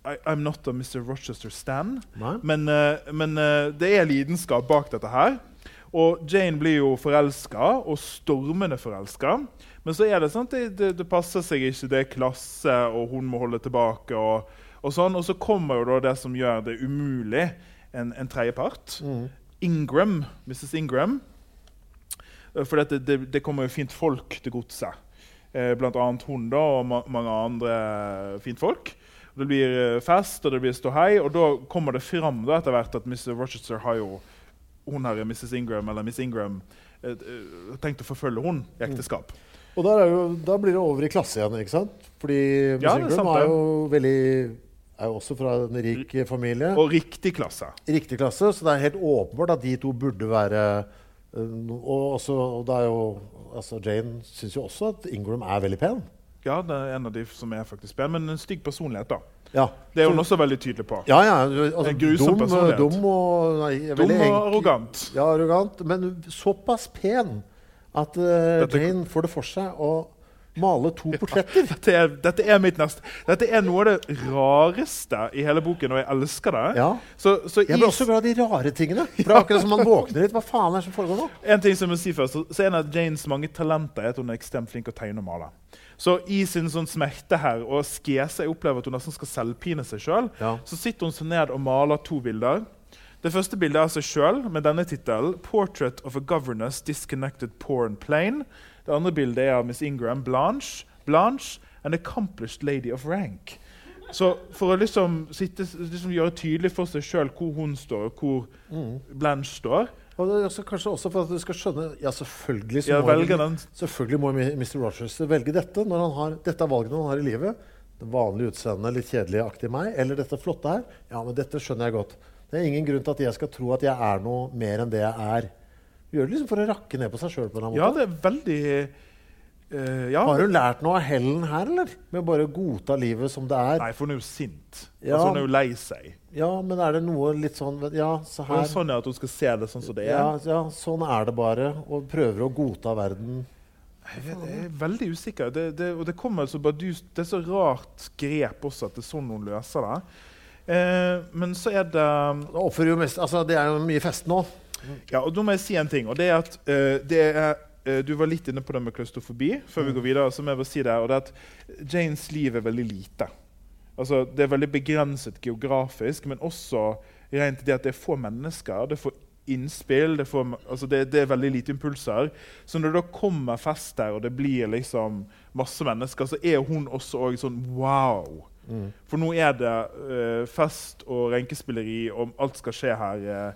I, I'm not a Mr. Rochester Stan. Nei. Men, eh, men eh, det er lidenskap bak dette her. Og Jane blir jo forelska, og stormende forelska. Men så er det sånn at det, det, det passer seg ikke, det er klasse, og hun må holde tilbake. Og, og sånn. Og så kommer jo det som gjør det umulig, en, en tredjepart. Ingram, Mrs. Ingram. Eh, For dette, det, det kommer jo fint folk til godset. Eh, blant annet hun da, og ma mange andre fint folk. Det blir eh, fest, og det blir ståhei, og da kommer det fram da, etter hvert at Mr. Rochester har jo hun her, Mrs. Ingram, eller Miss Ingram, eh, tenkt å forfølge hun i ekteskap. Og der er jo, da blir det over i klasse igjen, ikke sant? Fordi Miss Ja, Ingram er er jo veldig er jo også fra en rik familie. Og riktig klasse. Riktig klasse, så det er helt åpenbart at de to burde være øh, Og, også, og jo altså Jane syns jo også at Ingram er veldig pen. Ja, det er en av de som er faktisk pen, men en stygg personlighet, da. Ja, Det er hun også veldig tydelig på. Ja, ja. Altså, En grusom dum, personlighet. dum og nei, Dum og arrogant. Ja, arrogant. Men såpass pen at uh, Jane får det for seg å male to portretter. Dette er, dette er mitt neste. Dette er noe av det rareste i hele boken, og jeg elsker det. Ja. Så, så Jeg blir også glad i de rare tingene. For det er akkurat som man våkner litt. Hva faen er det som foregår nå? En ting som jeg si først, så- En av Janes mange talenter er at hun er ekstremt flink til å tegne og male. Så i sin sånn smerte her og skese Jeg opplever at hun nesten skal selvpine seg sjøl. Ja. Så sitter hun seg ned og maler to bilder. Det første bildet er av seg sjøl med denne tittelen 'Portrait of a Governess Disconnected Porn Plain'. Det andre bildet er av Miss Ingram, Blanche, Blanche an accomplished lady of rank. Så for å liksom, sitte, liksom gjøre tydelig for seg sjøl hvor hun står, og hvor Blanche står Og det er også, kanskje også for at du skal skjønne Ja, selvfølgelig, så Ja, må, selvfølgelig må Mr. Rogers velge dette når han har, dette er valgene han har i livet. Det vanlige utseendet, litt kjedelig-aktig meg, eller dette flotte her. Ja, men dette skjønner jeg godt. Det er ingen grunn til at jeg skal tro at jeg er noe mer enn det jeg er. Gjør det liksom for å rakke ned på seg sjøl på en eller Ja, annen måte. det er veldig Uh, ja. Har hun lært noe av Helen her, eller? Med å bare godta livet som det er? Nei, for hun er jo sint. Ja. Altså, hun er jo lei seg. Ja, men er det noe litt sånn Ja, så her. det er sånn at hun skal se det sånn som det er. ja, ja, sånn er det bare. Og prøver å godta verden. Jeg, vet, jeg er veldig usikker. Det, det, og det kommer altså bardust, det er så rart grep også at det er sånn hun løser det. Eh, men så er det Det jo mest Altså, det er jo mye fest nå. Ja, og da må jeg si en ting. og det er at uh, det er, eh, Du var litt inne på det med klaustrofobi. Før vi går videre, så må jeg bare si det, og det er at Janes liv er veldig lite. Altså, Det er veldig begrenset geografisk, men også rent det at det er få mennesker. det er få innspill, det er, få, altså det, det er veldig lite impulser. Så når det da kommer fest der, og det blir liksom masse mennesker, så er hun også også sånn wow. For nå er det uh, fest og renkespilleri, og alt skal skje her. eh,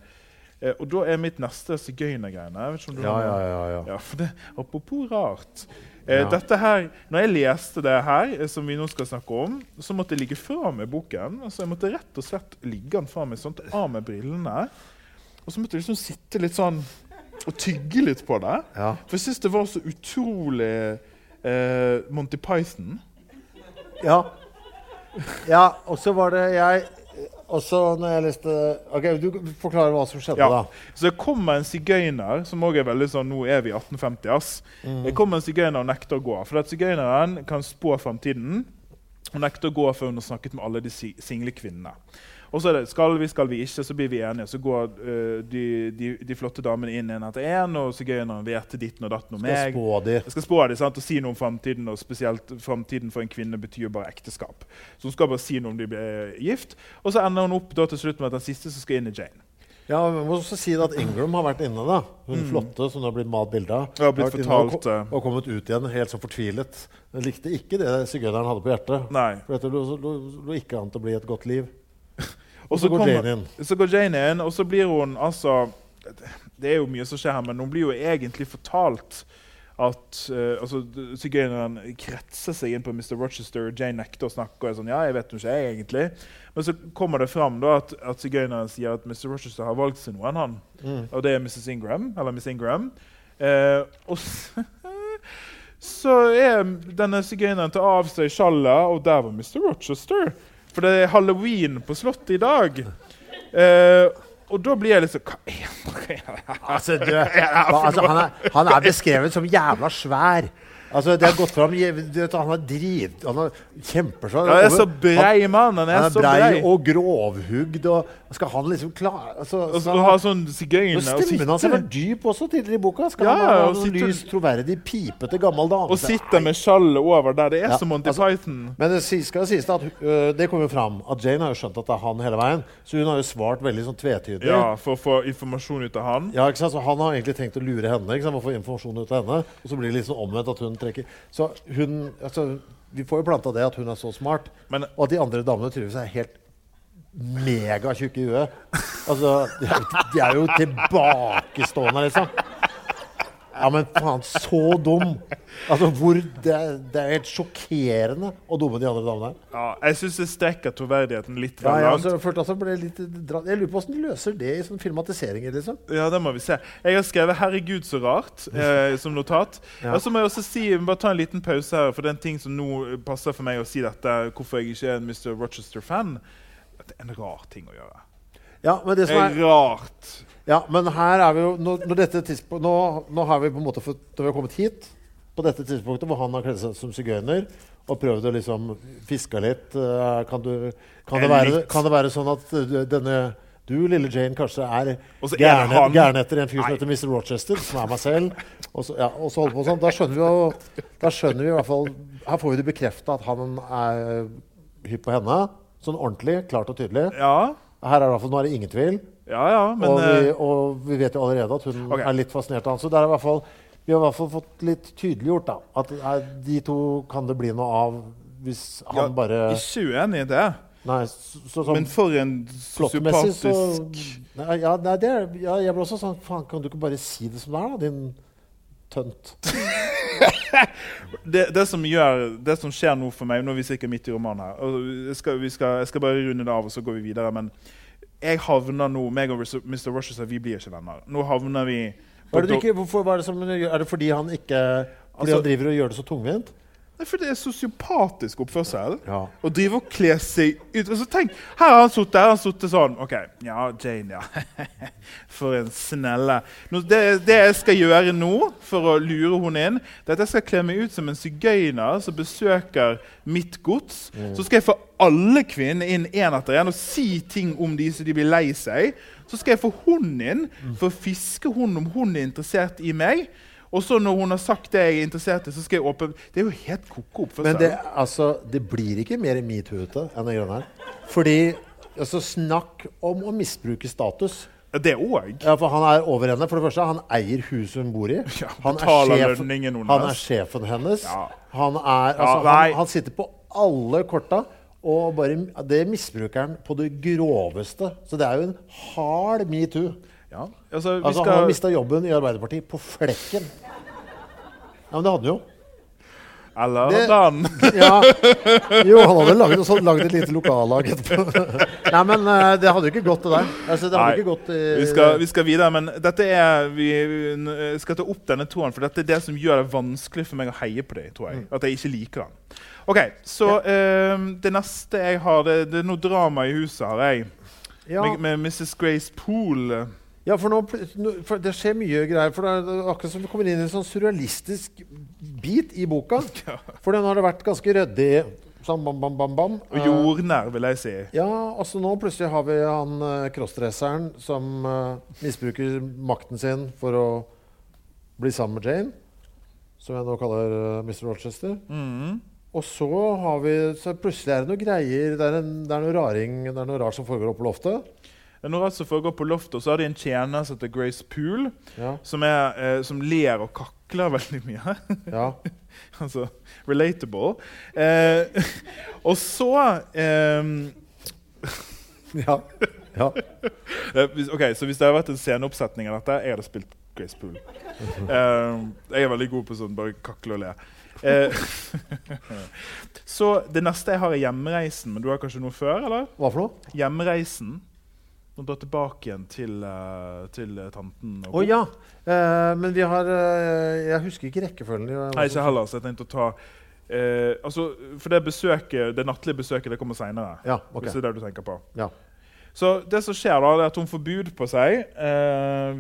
Eh, og da er mitt neste sigøynergreiene. Ja, ja, ja. ja. ja, for det, Apropos rart. Eh, Ja. dette her, når jeg leste det her, eh, som vi nå skal snakke om, så måtte jeg ligge fra meg boken. Altså, jeg måtte rett og slett ligge den fra meg sånn, av med brillene. Og så måtte jeg liksom sitte litt sånn og tygge litt på det. Ja. For jeg syns det var så utrolig eh, Monty Python. Ja. ja, og så var det jeg Også når jeg leste Ok, du forklarer hva som skjedde, Ja. da. Så det kommer en sigøyner som også er veldig sånn Nå er vi i 1850, ass. Det kommer en sigøyner og nekter å gå. For at sigøyneren kan spå framtiden. Og nekter å gå før hun har snakket med alle de si- single kvinnene. Og så er det skal vi, skal vi ikke, så blir vi enige. Så går uh, de, de, de flotte damene inn en etter en, og sigøyneren vet ditten og datten om meg. spå de. Jeg skal spå dem sant, og si noe om framtiden, og spesielt framtiden for en kvinne betyr bare ekteskap. Så hun skal bare si noe om de blir gift. Og så ender hun opp da til slutt med at den siste som skal inn, er Jane. Ja, Vi må også si det at Ingram har vært inne. da Hun flotte som det har blitt malt bilde av. Ja, blitt Har og fortalt, ko- eh. Og kommet ut igjen helt så fortvilet. Hun likte ikke det sigøyneren hadde på hjertet. Nei. For dette lå, lå, lå ikke an til å bli et godt liv. Og så går kommer- Jane inn. Så går Jane inn, og så blir hun altså Det er jo mye som skjer her, men hun blir jo egentlig fortalt at uh, altså, Sigøyneren kretser seg inn på Mr. Rochester, Jane nekter å snakke. og er sånn, ja, jeg vet ikke jeg egentlig. Men så kommer det fram da at, at sigøyneren sier at Mr. Rochester har valgt seg noen, han. Og det er Mrs. Ingram. Eller Miss Ingram. Uh, og så, [LAUGHS] så er denne sigøyneren tar av seg skjallet, og der var Mr. Rochester. For det er halloween på Slottet i dag. Eh, og da blir jeg sånn Hva er det? Altså, du, altså, han, er, han er beskrevet som jævla svær. Altså, det har gått fram, vet, Han er drit... Han er kjempesvær. Han er så brei mann. Han er, Han er så brei brei. og grovhugd. Og skal han liksom klare altså, Og så har sånn sigøyner og Stemmen hans vært dyp også tidligere i boka. Skal Ja, han ha noen en lys, troverdig, pipete gammel dame? og sitter med skjallet over der. Det er Ja, som Monty altså- Python. Men det skal sies at uh, det kommer jo fram at Jane har jo skjønt at det er han hele veien. Så hun har jo svart veldig sånn tvetydig. Ja, For å få informasjon ut av han. Ja, ikke sant? Så Han har egentlig tenkt å lure henne ikke sant? Å få informasjon ut av henne. Og så blir det litt sånn omvendt at hun trekker Så hun, altså, Vi får jo planta det at hun er så smart. Men- og at de andre damene tydeligvis er helt megatjukke i huet. Altså, de er, jo- de er jo tilbakestående, liksom. Ja, men faen, så dum! Altså, hvor det, det er helt sjokkerende å dumme de andre damene her. Ja, jeg syns det strekker troverdigheten litt Ja, vel jeg, langt. altså, følte at det ble litt dratt. jeg lurer på hvordan de løser det i sånne filmatiseringer. liksom. Ja, det må vi se. Jeg har skrevet 'Herregud, så rart' [LAUGHS] eh, som notat. Ja. Og så må jeg også si, vi bare ta en liten pause her, for det er en ting som nå passer for meg å si dette, hvorfor jeg ikke er en Mr. Rochester-fan. Det er en rar ting å gjøre. Ja, men det som er rart. Ja, men her er vi jo Nå, nå, nå har vi på en måte fått, når vi har kommet hit, på dette tidspunktet hvor han har kledd seg som sigøyner og prøvd å liksom fiske litt eh, kan, du, kan, det være, kan det være sånn at eh, denne du, lille Jane, kanskje er gæren, etter en fyr som heter Mr. Rochester, som er meg selv? Og så, ja, og så holder på sånn. Da skjønner vi jo Da skjønner vi i hvert fall Her får vi det bekrefta at han er hypp på henne. Sånn ordentlig, klart og tydelig. Ja, Her er det Nå er det ingen tvil. Ja, ja men og, vi, eh, og vi vet jo allerede at hun okay. er litt fascinert av han. Så det er i hvert fall, vi har i hvert fall fått litt tydeliggjort da, at er, de to kan det bli noe av hvis han ja, bare Ikke uenig i det. Nei, så, så, så, Men for en sosiopatisk... nei, ja, nei, det ja, Jeg ble også sånn Faen, kan du ikke bare si det som det er, da, din tønt? [LAUGHS] det, det, som gjør, det som skjer nå for meg Nå er vi sikkert midt i romanen her. skal, vi skal, jeg skal bare runde det av, og så går vi videre. Men jeg havner nå meg og Mr. Rochester vi blir ikke venner. Nå havner vi på, er det ikke, hvorfor, er, det som, er det fordi han ikke Fordi Altså- han driver og gjør det så tungvint? Er fordi det er sosiopatisk oppførsel. Ja. Å drive og kle seg ut altså, tenk, Her har han sittet han sittet sånn OK, ja, Jane, ja. [LAUGHS] For en snelle. Nå, det, det jeg skal gjøre nå for å lure henne inn, det er at jeg skal kle meg ut som en sigøyner som besøker mitt gods. Så skal jeg få alle kvinnene inn én etter én og si ting om de så de blir lei seg. Så skal jeg få hunden inn for å fiske hun om hun er interessert i meg. Og så når hun har sagt det jeg er interessert i, så skal jeg åpne Det er jo helt ko-ko oppførsel. Men det, altså, det blir ikke mer metoo-ete enn det grønne her. Fordi altså, Snakk om å misbruke status. Det òg. Ja, for Han er over henne. For det første, han eier huset hun bor i. [LAUGHS] Ja, han, er sjefen, han er sjefen hennes. Ja. Han, er, altså, han, han sitter på alle korta. Og bare, det misbruker han på det groveste. Så det er jo en hard metoo. Ja, altså, vi Altså, skal... Han har mista jobben i Arbeiderpartiet på flekken. Ja, men det hadde han jo. Eller Det- den. [LAUGHS] Ja. Jo, han hadde laget, et lite lokallag etterpå. [LAUGHS] Nei, men eh, det hadde jo ikke gått, det der. Altså, det hadde Nei, ikke gått uh, Vi skal, vi skal videre, men dette er, vi vi skal ta opp denne tåren for dette er det som gjør det vanskelig for meg å heie på deg, tror jeg. Mm. At jeg ikke liker den. Ok, Så eh, det neste jeg har Det, det er noe drama i huset, har jeg. ja. Med, med Mrs. Grace Poole. Ja, for, nå, for det skjer mye greier. For det er akkurat som du kommer inn i en sånn surrealistisk bit i boka. [LAUGHS] For den har det vært ganske ryddig. Sånn bam, bam, bam, bam. Og jordnær, vil jeg si. Ja, altså nå plutselig har vi han uh, crossdresseren som uh, misbruker makten sin for å bli sammen med Jane. Som jeg nå kaller uh, Mr. Rochester. Mm. Og så har vi Så plutselig er det noe greier. Det er, en, det er noe raring Det er noe rart som foregår oppe på loftet. Det er noe rart som foregår på loftet, og så har de en tjener som heter Grace Poole, Ja. som, er, eh, som ler og kakler veldig mye. ja. [LAUGHS] altså relatable. Eh, og så eh, [LAUGHS] ja. ja. eh, ok, Så hvis det hadde vært en sceneoppsetning av dette, jeg hadde spilt Grace Poole. [LAUGHS] Eh, jeg er veldig god på sånn bare kakle og le. Eh, så det neste jeg har, er hjemreisen. Men du har kanskje noe før? eller? Hva for noe? Hjemreisen. Nå drar tilbake igjen til, uh, til eh, tanten. Å Å ja. Uh, men vi har uh, Jeg husker ikke rekkefølgen. Nei, ikke heller. Så jeg tenkte å ta altså, For det besøket, det nattlige besøket det kommer seinere. Ja, ok. Hvis det er det du tenker på. Ja. Så det som skjer da, er at hun får bud på seg.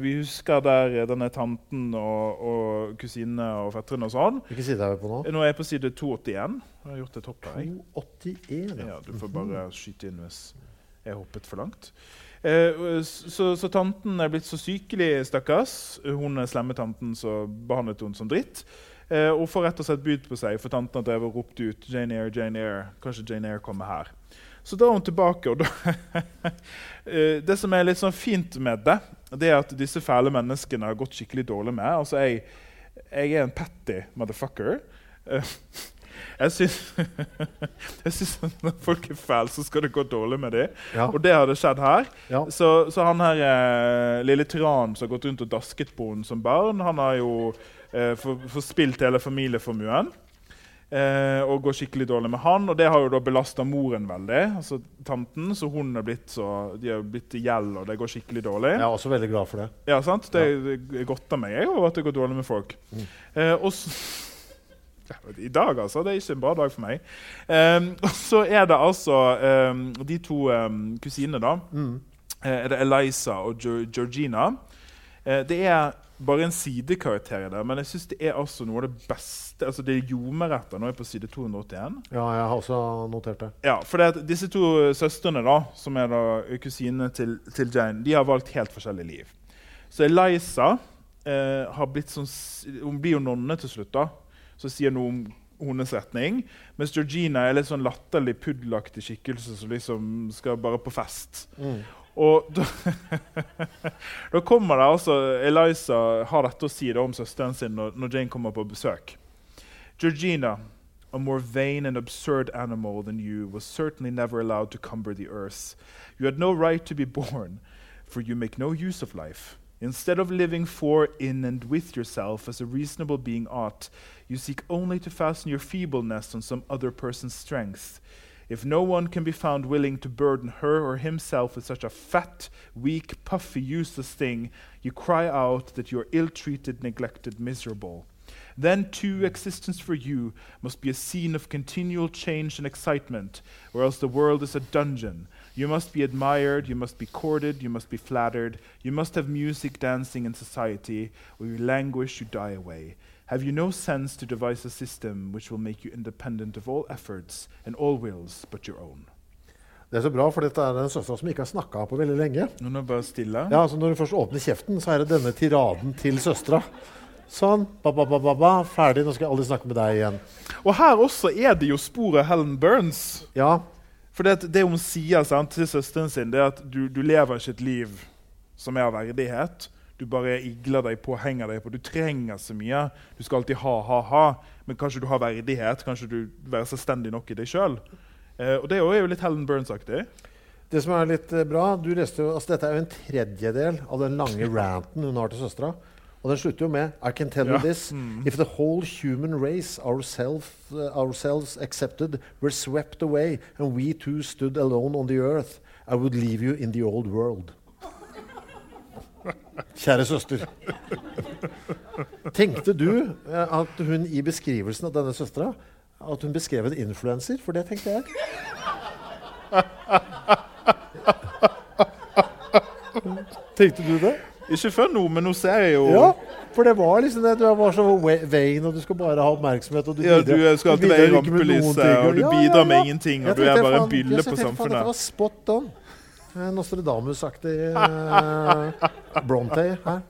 Vi husker der denne tanten og, og kusinene og fetterne og sånn. Hvilken side er vi på nå? Nå er jeg på side 281. Jeg har gjort et hopp her. jeg. 281. Ja, du får bare skyte inn hvis jeg hoppet for langt. Eh, så, så tanten er blitt så sykelig, stakkars. Hun er slemme tanten, så behandlet hun som dritt. Eh, og får rett og slett bud på seg, for tanten har drevet og ropt ut Jane Eyre, Jane Eyre. Kanskje Jane Eyre kommer her. Så drar hun tilbake, og [LAUGHS] Eh, Det som er litt sånn fint med det, det er at disse fæle menneskene har gått skikkelig dårlig med. Altså, jeg, jeg er en petty motherfucker. [LAUGHS] Jeg syns, [LAUGHS] når folk er fæle, så skal det gå dårlig med dem. Ja. Og det hadde skjedd her. Ja. Så, så han her eh, lille tyrannen som har gått rundt og dasket på henne som barn, han har jo eh, for- forspilt hele familieformuen. Eh, og går skikkelig dårlig med han, og det har jo da belasta moren veldig. altså tanten, Så hun er blitt så, de har blitt i gjeld, og det går skikkelig dårlig. Jeg er også veldig glad for det. Ja, sant? Det, det godter meg jeg, over at det går dårlig med folk. Eh, og så, ja, I dag, altså. Det er ikke en bra dag for meg. Um, [LAUGHS] og så er det altså um, de to um, kusinene, da. Eh, er det Eliza og Geo- Georgina. Uh, det er bare en sidekarakter i det, men jeg syns det er altså noe av det beste. Altså Det er jordmærretter. Nå er jeg på side 281. Ja, jeg har også notert det. Ja, for det disse to søstrene, da, som er da kusinene til, til Jane, de har valgt helt forskjellige liv. Så Eliza uh, har blitt sånn Hun blir jo nonne til slutt, da. Så sier noe om hennes retning. Mens Georgina er litt sånn latterlig, puddelaktig skikkelse som liksom skal bare på fest. Og da, [LAUGHS] da kommer det altså Eliza har dette å si om søsteren sin når, når Jane kommer på besøk. Georgina, a more vain and absurd animal than you, was certainly never allowed to cumber the earth. You had no right to be born, for you make no use of life. Instead of living for, in, and with yourself as a reasonable being ought, you seek only to fasten your feebleness on some other person's strength. If no one can be found willing to burden her or himself with such a fat, weak, puffy, useless thing, you cry out that you are ill treated, neglected, miserable. Then, too, existence for you must be a scene of continual change and excitement, or else the world is a dungeon. You must be admired, you must be courted, you must be flattered, you must have music, dancing, and society, or you languish, you die away. Have you no sense to devise a system which will make you independent of all efforts and all wills but your own? Det er så bra, for dette er en søster som ikke har snakka på veldig lenge. Nå er bare stille. Ja, altså Når du først åpner kjeften, så er det denne tiraden til søstera. Sånn. Ba, ba, ba, ba, ba, ferdig. Nå skal jeg aldri snakke med deg igjen. Og her også er det jo sporet Helen Burns. Ja, For det, det hun sier sant, til søsteren sin, det er at du, du lever ikke et liv som er av verdighet. Du bare igler deg på, henger deg på. Du trenger så mye. Du skal alltid ha, ha, ha. Men kanskje du har verdighet? Kanskje du være selvstendig nok i deg sjøl? Eh, og det er jo litt Helen Burns-aktig. Det som er litt eh, bra, du leste jo, altså Dette er jo en tredjedel av den lange ranten hun har til søstera. Og den slutter jo med I can tell Ja. you this. If the whole human race, ourself, uh, ourselves accepted, were swept away, and we too stood alone on the earth, I would leave you in the old world. [LAUGHS] Kjære søster. Tenkte du eh, at hun i beskrivelsen av denne søstera at hun beskrev en influenser? For det tenkte jeg. [LAUGHS] Tenkte du det? Ikke før nå, men nå ser jeg jo Ja, for det var liksom det. Du var så vain, og du skal bare ha oppmerksomhet. Og du Ja, bidrar- du skal alltid være i rampelyset, og du ja, bidrar ja, med ingenting, og du er bare en bylle jeg på tenkte, faen, samfunnet. Dette var spot on. Eh, Nostradamus-aktig eh, Bronte her.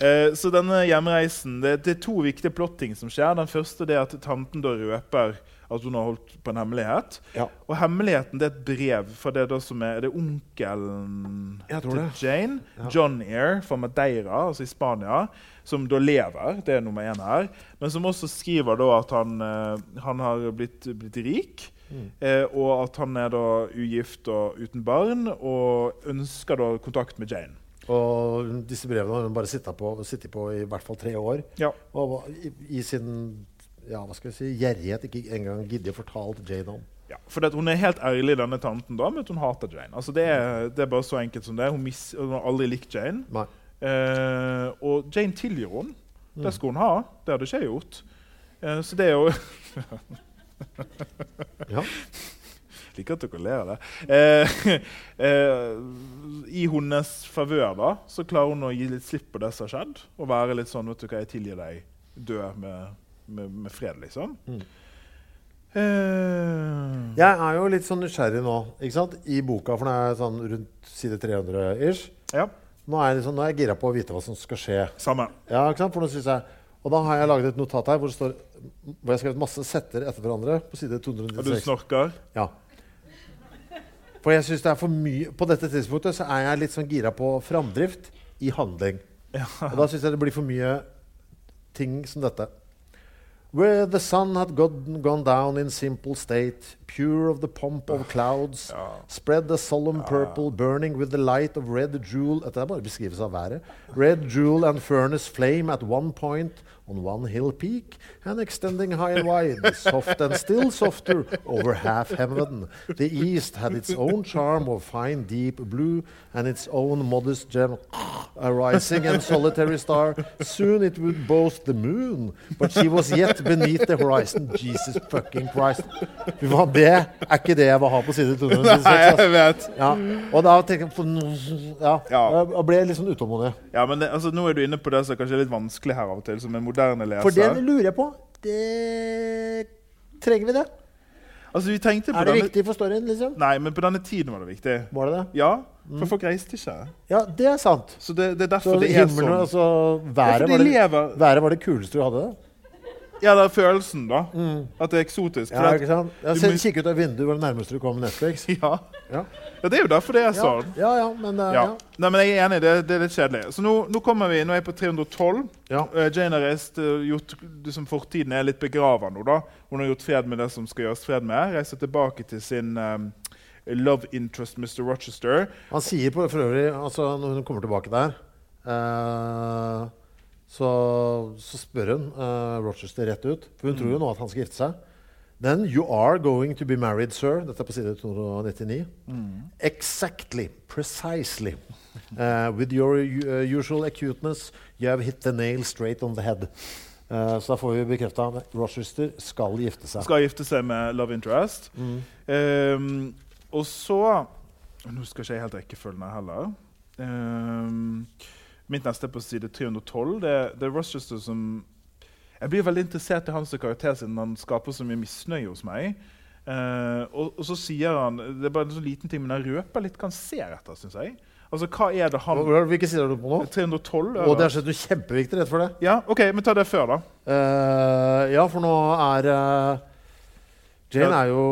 Eh, så denne hjemreisen, det, det er to viktige plotting som skjer. Den første det er at tanten da røper at hun har holdt på en hemmelighet. Ja. Og hemmeligheten det er et brev fra det da som er, er det onkelen til det. Jane. John Eyre fra Madeira, altså i Spania, som da lever. Det er nummer én her. Men som også skriver da at han, eh, han har blitt, blitt rik. Mm. Eh, og at han er da ugift og uten barn, og ønsker da kontakt med Jane. Og disse brevene har hun bare sittet på, sittet på i hvert fall tre år. Ja. Og i, i sin ja, hva skal vi si, gjerrighet ikke engang gidder å fortalt Jane om. Ja, for det, Hun er helt ærlig, denne tanten, da, men at hun hater Jane. Altså det, er, det er bare så enkelt som det. Hun, mis, hun har aldri likt Jane. Eh, og Jane tilgir. Mm. Det skulle hun ha. Det hadde ikke jeg gjort. Eh, så det er jo [LAUGHS] Ja. Liker at dere ler av det. Eh, eh, I hennes favør da, så klarer hun å gi litt slipp på det som har skjedd. Og være litt sånn vet du hva, 'Jeg tilgir deg. Dø med, med, med fred', liksom. Mm. Uh, Jeg er jo litt sånn nysgjerrig nå ikke sant? i boka, for den er sånn rundt side 300 ish. ja, Nå er jeg, liksom, nå er jeg gira på å vite hva som skal skje. samme. Ja, ikke sant? For nå synes jeg, og da har jeg laget et notat her hvor det står hvor jeg har skrevet masse setter etter hverandre. på side 296. Og du snorker? Ja. For jeg synes det er for mye På dette tidspunktet så er jeg litt sånn gira på framdrift i handling. Og da syns jeg det blir for mye ting som dette. Where the sun had gone, down in simple state, pure of the pomp of clouds, spread the solemn purple, burning with the light of red jewel Dette er bare beskrivelse av været. Red jewel and furnace flame at one point on one hill peak, and extending high and wide, soft and still softer over half heaven. The east had its own charm of fine deep blue, and its own modest gem, [LAUGHS] a rising and solitary star. Soon it would boast the moon, but she was yet beneath the horizon. Jesus fucking Christ. Fy faen, det er ikke det jeg vil ha på side 296. Nei, jeg vet. Ja. Og da tenker jeg på Ja. Ja. Jeg ble sånn utålmodig. Ja, men det, altså, Nå er du inne på det som kanskje er litt vanskelig her av og til, som en moderne leser. For det lurer jeg på. Det Trenger vi det? Altså, vi på Er det denne... viktig for storyen, liksom? Nei, men på denne tiden var det viktig. Var det det? Ja, for folk reiste ikke. Ja, det er sant. Så det, det er Så derfor det er himmelen, sånn. altså været, var det, lever været var det kuleste du hadde? Ja, det er følelsen, da. At det er eksotisk. Ja, ikke sant? Ja, se, Kikk ut av vinduet hvor det nærmeste du kom Netflix. [LAUGHS] ja. Ja, ja, det er jo derfor det er sånn. ja, ja men uh. Nei, men jeg er enig, det, det er litt kjedelig. Så nå, nå kommer vi, nå er jeg på 312. Ja. Eh, Jane har reist, uh, gjort, det som Fortiden er litt begrava nå. da. Hun har gjort fred med det som skal gjøres fred med. Reiser tilbake til sin um, love interest Mr. Rochester. Han sier på, for øvrig, altså når hun kommer tilbake der eh, så, så spør hun uh, Rochester rett ut, for hun tror jo nå at han skal gifte seg. Then you are going to be married, sir. Dette er på side 299. Exactly, precisely. Uh, [LAUGHS] with your uh, usual acuteness, you have hit the nail straight on the head. Uh, så da får vi bekrefta at Rochester skal gifte seg. Skal gifte seg med love interest. Um, og så Nå skal ikke jeg helt rekkefølgen her heller. Um, mitt neste er på side 312. Det, det er Rochester som Jeg blir veldig interessert i hans karakter siden han skaper så mye misnøye hos meg. Uh, og, og så sier han Det er bare en sånn liten ting, men han røper litt hva han ser etter. Synes jeg. Altså, hva er det han Hvilke sider er du på nå? 312? Og det har er noe kjempeviktig rett for det. Ja, OK, men ta det før, da. Uh, ja, for nå er uh, Jane Ja. er jo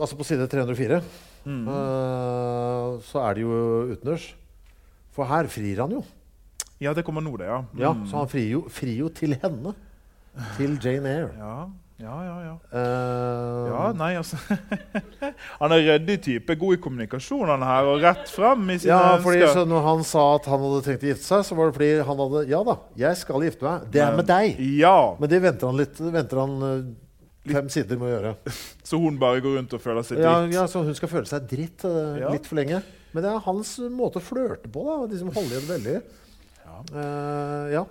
Altså på side 304 Mm. uh, så er det jo utendørs. For her frir han jo. Ja, det kommer nå, det. ja. Ja, Mm. Så han frir jo, frir jo til henne. Til Jane Eyre. Ja, ja, ja. ja. uh, Ja, nei, altså [LAUGHS] Han er ryddig type, god i kommunikasjon han her, og rett fram i sine ja, fordi ønsker. så når han sa at han hadde tenkt å gifte seg, så var det fordi han hadde Ja da, jeg skal gifte meg. Det er med deg. Ja, Men det venter han litt venter han eh, fem sider med å gjøre. [LAUGHS] Så hun bare går rundt og føler seg dritt. ja, ja Så hun skal føle seg dritt uh, Ja. litt for lenge. Men det er hans måte å flørte på. da, De som holder igjen veldig. Eh, ja.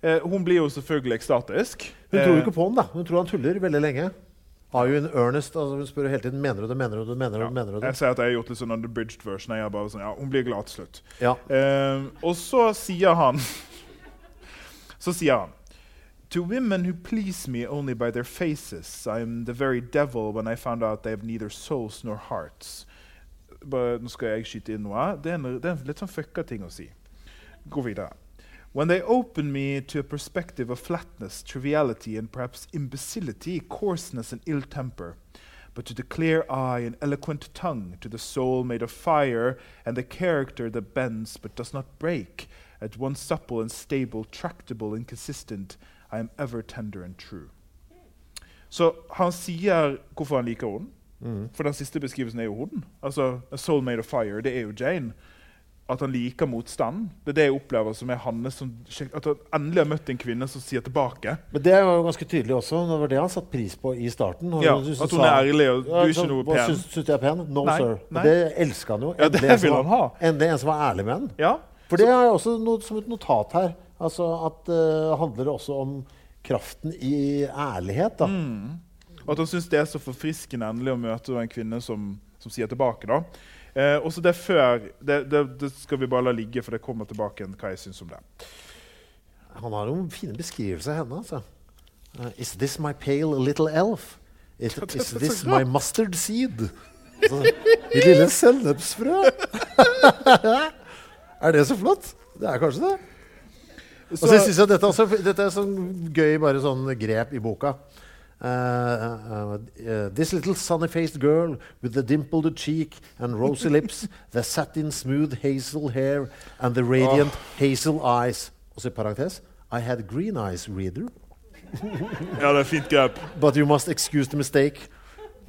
Uh, hun blir jo selvfølgelig ekstatisk. Hun tror jo ikke på ham. da. Hun tror han tuller veldig lenge. Are you in earnest? Altså, hun spør hele tiden mener du det, mener du det, mener du det. mener du det? Jeg sier at jeg har gjort litt sånn underbridged version. Jeg er bare sånn, ja, Hun blir glad til slutt. Ja. Uh, og så sier han [LAUGHS] Så sier han To women who please me only by their faces, I am the very devil when I found out they have neither souls nor hearts. But, nå skal jeg skyte inn noe. Det er en, det er en litt sånn fucka ting å si. Gå videre. When they open me to a perspective of flatness, triviality, and perhaps imbecility, coarseness, and ill temper, but to the clear eye and eloquent tongue, to the soul made of fire, and the character that bends but does not break, at once supple and stable, tractable and consistent, I am ever tender and true. Så han sier hvorfor han liker henne. For den siste beskrivelsen er jo. Altså, A soul made of fire, det er jo Jane. At han liker motstand. Det er det jeg opplever som er hans som, At han endelig har møtt en kvinne som sier tilbake. Men det var jo ganske tydelig også. Det var det han satte pris på i starten. Ja, syntes At hun er ærlig og du er ikke noe pen. Syns, syns jeg er pen? No, Nei, sir. Nei. det elska han jo. Ja, det vil han ha. Endelig en som var ærlig med henne. Ja, For det er også noe, som et notat her. Altså at det handler også om kraften i ærlighet. da. Mm. Og at han syns det er så forfriskende endelig å møte en kvinne som, som sier tilbake. da. Eh, også det før det, det, det skal vi bare la ligge, for det kommer tilbake igjen hva jeg syns om det. Han har noen fine beskrivelser av henne. altså. Uh, is this my pale little elf? It, is this my mustard seed? Altså, Mitt lille sennepsfrø. [LAUGHS] er det så flott? Det er kanskje det. Og så synes jeg dette, også, dette er sånn gøy bare sånn grep i boka. Uh, uh, uh, this little sunny-faced girl with the dimpled cheek and rosy lips, [LAUGHS] the satin smooth hazel hair and the radiant hazel eyes. Og så i parentes I had green eyes, reader. Ja, det er fint gap. But you must excuse the mistake.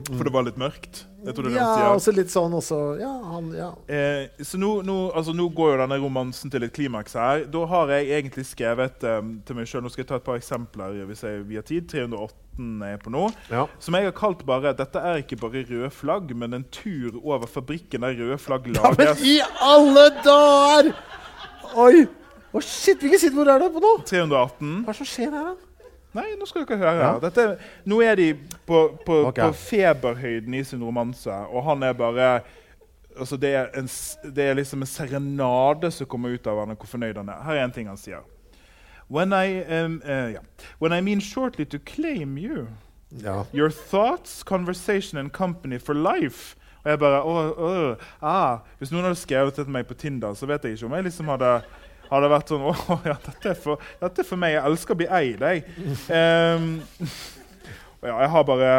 For det var litt mørkt. Jeg tror det det Ja, også litt sånn også Ja, han Ja. Eh, så nå, nå, altså, nå går jo denne romansen til et klimaks her. Da har jeg egentlig skrevet um, til meg sjøl Nå skal jeg ta et par eksempler hvis jeg vi har tid. 308 er på nå. Ja. Som jeg har kalt bare Dette er ikke bare røde flagg, men en tur over fabrikken der røde flagg ja men i alle dager! Oi! Å, shit, hvilken side hvor er det på nå? 318. Hva er det som skjer her, da? Nei, nå skal dere høre. Ja. Dette, nå er de på, på, okay. på feberhøyden i sin romanse, og han er bare altså det, er en, det er liksom en serenade som kommer ut av henne, hvor fornøyd han er. Her er en ting han sier. When I, um, uh, yeah. When I mean shortly to claim you, Ja. your thoughts, conversation and company for life. Og jeg bare, åh, åh, ah. Hvis noen hadde skrevet det til meg på Tinder, så vet jeg ikke om jeg liksom hadde, hadde vært sånn [LAUGHS] Å ja, dette er, for, dette er for meg. Jeg elsker å bli eid, jeg. Um, [LAUGHS] ja, jeg har bare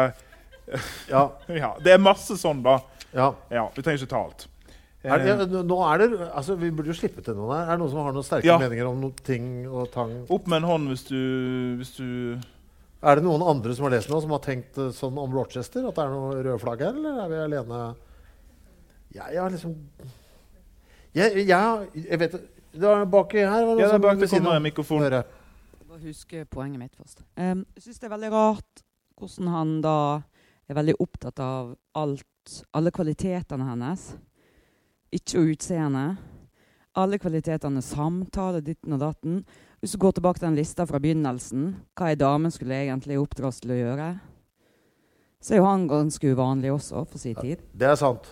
[LAUGHS] Ja. Ja, det er masse sånn, da. ja. Ja, Vi trenger ikke ta alt. Er, det, nå er det, altså Vi burde jo slippe til noen her. Er det noen som har noen sterke Ja. meninger om noen ting og tang? opp med en hånd hvis du, hvis du Er det noen andre som har lest noe, som har tenkt eh, sånn om Rochester? At det er noe røde flagg her, eller er vi alene? Jeg har liksom Jeg, jeg, jeg vet det var Baki her var det Ja, der er bak ved det siden kommer av. en mikrofon. Høre. Bare huske poenget mitt først. Um, jeg syns det er veldig rart hvordan han da er veldig opptatt av alt, alle kvalitetene hennes. Ikke utseendet. Alle kvalitetene samtale, ditten og datten. Hvis du går tilbake til den lista fra begynnelsen, hva ei dame skulle egentlig oppdras til å gjøre, så er jo han ganske uvanlig også for sin tid. Det er sant.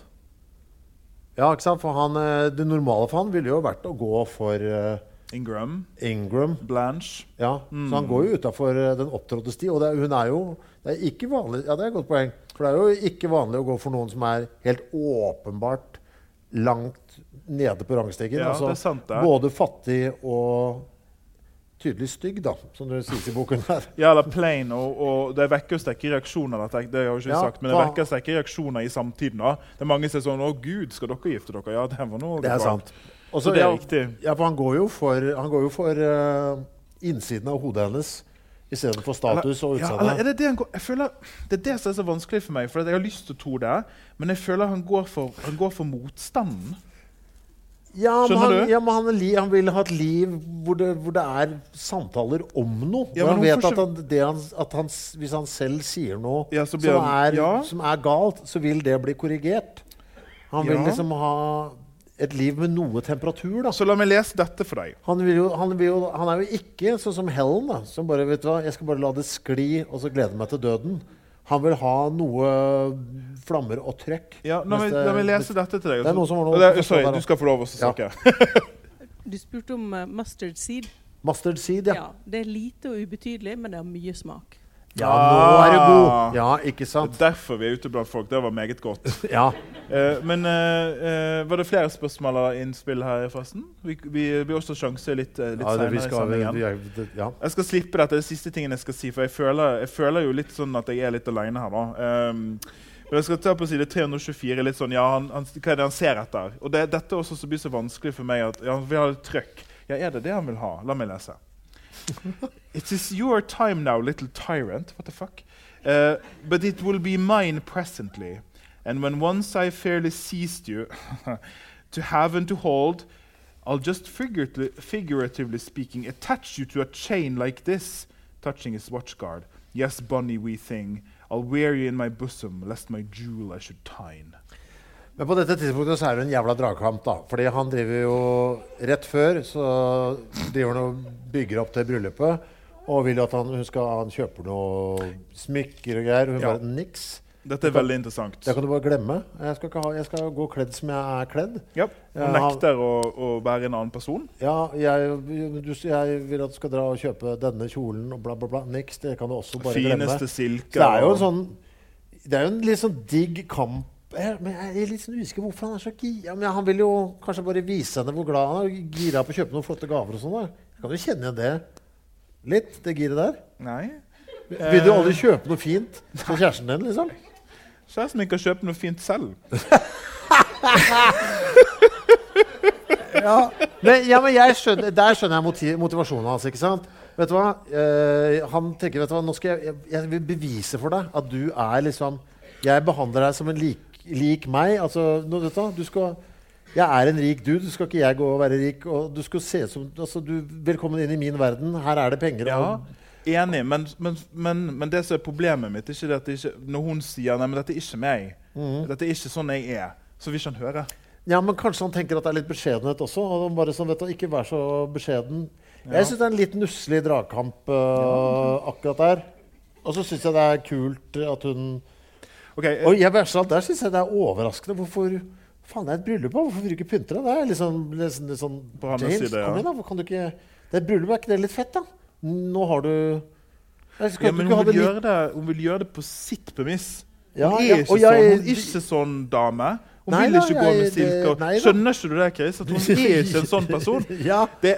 Ja, ikke sant? For han, eh, Det normale for han ville jo vært å gå for eh, Ingram, Ingram. Blanche Ja, Mm. Så han går jo utafor den opptrådte sti. Og det, er- hun er jo det er ikke vanlig Ja, det er et godt poeng. For det er jo ikke vanlig å gå for noen som er helt åpenbart langt nede på rangstigen. Ja, altså. Både fattig og tydelig stygg, da, som det sies i boken her. Ja, eller plain, og, og det vekker sterke reaksjoner. Dette, det har jeg ikke Ja, sagt, men det vekker sterke reaksjoner i samtiden. da. Det er mange som er sånn 'Å, Gud, skal dere gifte dere?' Ja, det var noe Det er sant. Og Så det er ja, riktig. Ja, for han går jo for, han går jo for uh, innsiden av hodet hennes istedenfor status og ja, eller utseende. det det han går, føler, det er det som er så vanskelig for meg. For jeg har lyst til å tro det, men jeg føler han går for, han går for motstanden. Ja, men han, ja, men han, han vil ha et liv hvor det, hvor det er samtaler om noe. Ja, hvor han vet at, han, det han, at hvis han selv sier noe Ja, som, er, som er galt, så vil det bli korrigert. Han vil liksom ha et liv med noe temperatur. Da. Så la meg lese dette for deg. Han, jo, han, jo, han er jo ikke sånn som Helen, da, som bare vet du hva, jeg skal bare la det skli og så glede meg til døden. Han vil ha noe flammer og trøkk. Ja, la, meg, det- la meg lese dette til deg. Det er noe som var noe det, sorry, du skal få lov å Ja. snakke. [LAUGHS] Du spurte om eh, mustard seed. Mustard seed, Ja. ja. Det er lite og ubetydelig, men det har mye smak. Ja, nå er du god! Ah. Ja, ikke sant? Derfor vi er ute blant folk. Det var meget godt. [LAUGHS] Ja. Uh, men uh, uh, var det flere spørsmål og innspill her, forresten? Vi, vi, vi også sjanse litt, uh, litt ja, det, vi i skal, vi, sendingen. vi er, det, ja. Jeg skal slippe dette. Det er siste tingen jeg skal si. For jeg føler, jeg føler jo litt sånn at jeg er litt aleine her. da. Um, men jeg skal ta på side 324 litt sånn, ja, han, han, hva er det han ser etter. Og det, Dette er også så blir så vanskelig for meg. at ja, Han vil ha litt trøkk. Ja, er det det han vil ha? La meg lese. [LAUGHS] It is your time now, little tyrant. What the fuck? Uh, but it will be mine presently. And when once I fairly seized you [LAUGHS] to have and to hold, I'll just figuratively, figuratively speaking attach you to a chain like this, touching his watch guard. Yes, bonny wee thing, I'll wear you in my bosom, lest my jewel I should tine. Men på dette tidspunktet så er det en jævla dragkamp, da. Fordi han driver jo Rett før så driver han og bygger opp til bryllupet. Og vil at han, hun skal, han kjøper noe smykker og greier. Og hun Ja. bare Niks. Dette er veldig interessant. Det kan du bare glemme. Jeg skal, ikke ha, jeg skal gå kledd som jeg er kledd. Ja, og nekter å, å være en annen person. Ja, jeg, du, jeg vil at du skal dra og kjøpe denne kjolen og bla, bla, bla. Niks. Det kan du også bare glemme. Fineste silke. Så det er jo en sånn Det er jo en litt sånn digg kamp. Jeg, men jeg er litt sånn usikker hvorfor han er så gira. Men han vil jo kanskje bare vise henne hvor glad han er. Gira på å kjøpe noen flotte gaver og sånn. Jeg kan jo kjenne igjen det litt, det giret der. Nei. Vil du aldri kjøpe noe fint til kjæresten din, liksom? Kjæresten min kan kjøpe noe fint selv. [LAUGHS] Men, ja, men jeg skjønner, der skjønner jeg motiv, motivasjonen hans. ikke sant? vet du hva? Eh, han tenker vet du hva, nå skal jeg, jeg, jeg vil bevise for deg at du er liksom Jeg behandler deg som en lik, lik meg. Altså, nå, vet du, du skal, jeg er en rik dude. Du skal ikke jeg gå og være rik. Og du skal se som altså, du, Velkommen inn i min verden. Her er det penger. Ja, enig, men, men, men, men det som er problemet mitt, er ikke det at det ikke, når hun sier nei, men dette er ikke meg, mm. dette er ikke sånn jeg er, så vil ikke han høre. Ja, men kanskje han tenker at det er litt beskjedenhet også. Og han bare sånn, vet du, Ikke vær så beskjeden. Ja. Jeg syns det er en litt nusselig dragkamp øh, akkurat der. Og så syns jeg det er kult at hun Ok, eh, Og jeg, av der syns jeg det er overraskende. Hvorfor Faen, det er et bryllup. Hvorfor vil du ikke pynte deg? Det er liksom, liksom, sånn På James, side, ja. kom igjen, da. Kan du ikke Det er et bryllup, er ikke det litt fett, da? Nå har du jeg skal ja, men ikke hun vil, litt- det, hun vil gjøre det på sitt premiss. Hun er ja, ikke og jeg- sånn, hun er ikke sånn dame. Hun Nei vil da, gå jeg- med silke. Skjønner ikke du det, Chris? At hun [LAUGHS] er ikke en sånn person. ja. Det,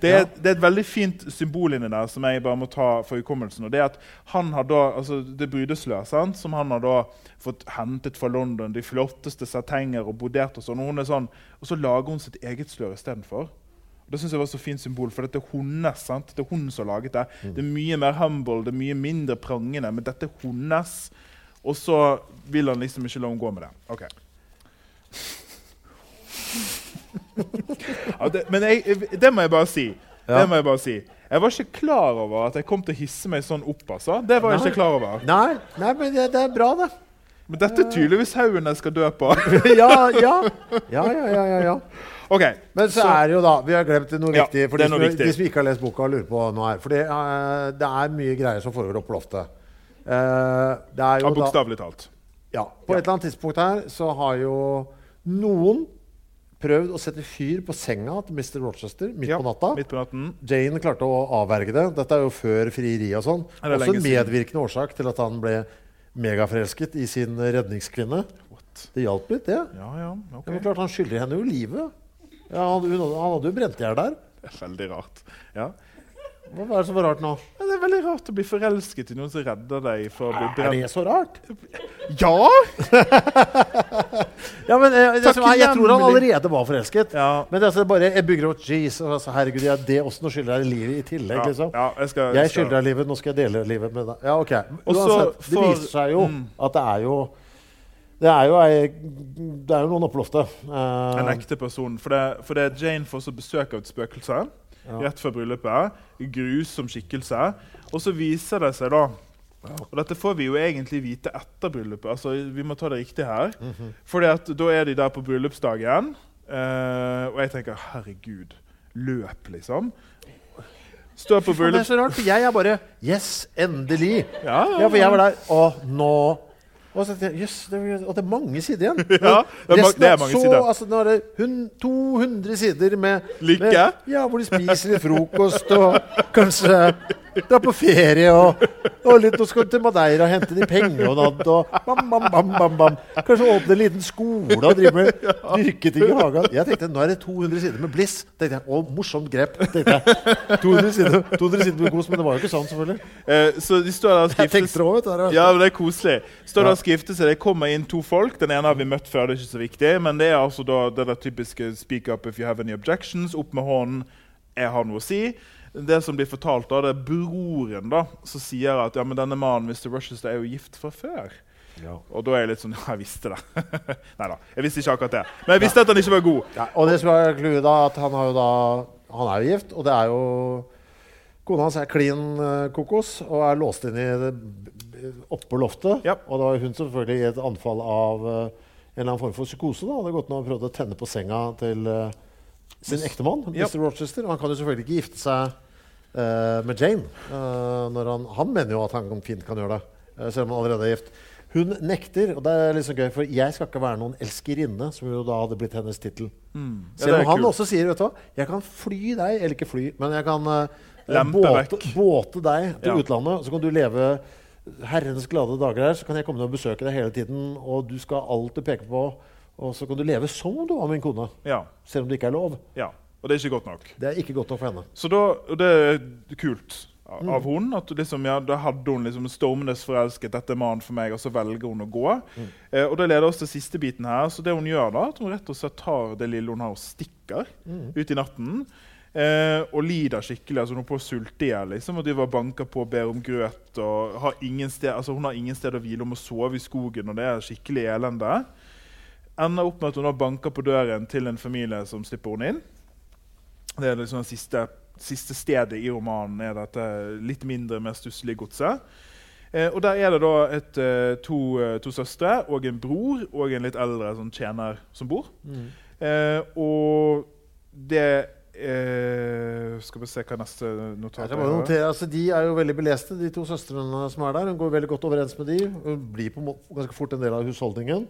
det, er, det er et veldig fint symbol inni der som jeg bare må ta for hukommelsen. og Det er at han har da, altså det brudesløse som han har da fått hentet fra London, de flotteste satenger og brodert og sånn. Og, sånn, og så lager hun sitt eget slør istedenfor. Det synes jeg var så fint symbol, for dette er hennes. Det er hun som har laget det. Mm. Det er mye mer humble, det er mye mindre prangende, men dette er hennes. Og så vil han liksom ikke la henne gå med det. Ok. [LAUGHS] Ja, det, men jeg, det må jeg bare si. Det må Jeg bare si. Jeg var ikke klar over at jeg kom til å hisse meg sånn opp. altså. Det var jeg Nei. ikke klar over. Nei, nei, men det, det er bra, det. Men dette er tydeligvis haugen jeg skal dø på. [LAUGHS] ja, ja. Ja, ja, ja, ja, ja. ok, Men så, er det jo da Vi har glemt noe Ja, viktig for det de som, viktig. de som ikke har lest boka og lurer på noe her. For det, eh, det er mye greier som foregår oppe på loftet. Uh, det er jo ja, Bokstavelig talt. ja, på Ja. et eller annet tidspunkt her så har jo noen prøvd å sette fyr på senga til Mr. Rochester midt Ja, på natta. Midt på natten. Jane klarte å avverge det. Dette er jo før frieri og sånn. Også en medvirkende årsak til at han ble megaforelsket i sin redningskvinne. What? Det hjalp litt, det. Ja, ja, okay. Men klart Han skylder henne jo livet. Ja, han, hun, han hadde jo brent i hjel der. Det er veldig rart. Ja. Hva er det som var rart nå? Ja, det er veldig rart å bli forelsket i noen som redder deg for å bli Er det så rart? Ja! [LAUGHS] Ja, men eh, det som er, Jeg tror han allerede var forelsket. Ja. Men det altså bare, jeg bygger opp Jeez, altså, herregud, jeg, det også nå skylder jeg deg livet i tillegg. Ja, liksom. ja, jeg skal, Jeg skylder deg livet, nå skal jeg dele livet med deg. Ja, ok. Og så Uansett, det viser seg jo mm. at det er jo Det er jo, det er jo noen oppblåste. Uh. En ekte person. For det, for det Jane får så besøk av et spøkelse. Rett før bryllupet. Grusom skikkelse. Og så viser det seg, da Og dette får vi jo egentlig vite etter bryllupet. altså Vi må ta det riktig her. Mhm. Fordi at da er de der på bryllupsdagen, uh, og jeg tenker herregud. Løp, liksom. Står på bryllup... det er så rart, for jeg er bare Yes, endelig! Ja, ja, Ja, for jeg var der. Å, nå Og så yes, det, er- og det er mange sider igjen. [LAUGHS] Ja, det er det er mange så, sider. Altså, nå er det hun, 200 sider med like. Med, ja, hvor de spiser litt frokost og kanskje drar på ferie og, og litt, Nå skal du til Madeira og hente de penger og natt og bam, bam, bam, bam, bam. Kanskje åpne en liten skole og drive med dyrketing i hagen. Jeg tenkte nå er det 200 sider med Bliss. tenkte jeg, Å, morsomt grep. tenkte jeg. 200 sider, 200 sider med kos, men det var jo ikke sånn, selvfølgelig. Eh, så de står der og skiftes også, vet du, Ja, men det er koselig. Står der og skiftes, og Det kommer inn to folk. Den ene har vi møtt før, det er ikke så viktig. Men det er altså da det der typiske 'speak up if you have any objections'. Opp med hånden. Jeg har noe å si. Det som blir fortalt, da, det er broren da, som sier at ja, men denne mannen Mr. Rochester, er jo gift fra før. Ja. Og da er jeg litt sånn Ja, [LAUGHS] jeg visste det. [LAUGHS] Nei da, jeg visste ikke akkurat det. Men jeg visste at han ikke var god. Ja, og det som er clouet, da, at han, da, han er jo gift, og det er jo Kona hans er klin eh, kokos og er låst inn i det loftet. Ja. Og da var hun selvfølgelig i et anfall av eh, en eller annen form for psykose. da. Hadde gått når og prøvde å tenne på senga til eh, sin ektemann, Mr. Yep. Rochester. Han kan jo selvfølgelig ikke gifte seg uh, med Jane. Uh, når han, han mener jo at han fint kan gjøre det, uh, selv om han allerede er gift. Hun nekter, og det er så gøy, for jeg skal ikke være noen elskerinne, som jo da hadde blitt hennes tittel. Mm. Selv om ja, han kult. også sier vet du hva, jeg kan fly deg, eller ikke fly, men jeg kan båte, båte deg til Ja. utlandet. Så kan du leve herrens glade dager her. Så kan jeg komme ned og besøke deg hele tiden, og du skal alltid peke på Og så kan du leve som om du var min kone, Ja, selv om det ikke er lov. ja. Og det er ikke godt nok. Det er ikke godt nok for henne. Så da, og det er kult av Mm. hun. at liksom, ja, Da hadde hun liksom stormende forelsket. Dette er mannen for meg, og så velger hun å gå. Mm. Eh, og Det leder oss til siste biten her. så det hun gjør da, at hun rett og slett tar det lille hun har, og stikker Mm. ut i natten. Eh, og lider skikkelig. altså Hun holder på å sulte i hjel. Liksom, og driver var banker på og ber om grøt. og har ingen sted, altså Hun har ingen sted å hvile, hun må sove i skogen, og det er skikkelig elende. Ender opp med at hun da banker på døren til en familie som slipper henne inn. Det er liksom det siste, siste stedet i romanen er dette litt mindre, mer stusslige godset. Eh, og Der er det da et, eh, to, eh, to søstre og en bror og en litt eldre sånn tjener som bor. Eh, og det eh, Skal vi se hva neste notat er. notere, altså, de er jo veldig beleste, de to søstrene som er der. Hun går veldig godt overens med de. Hun blir på ganske fort en del av husholdningen.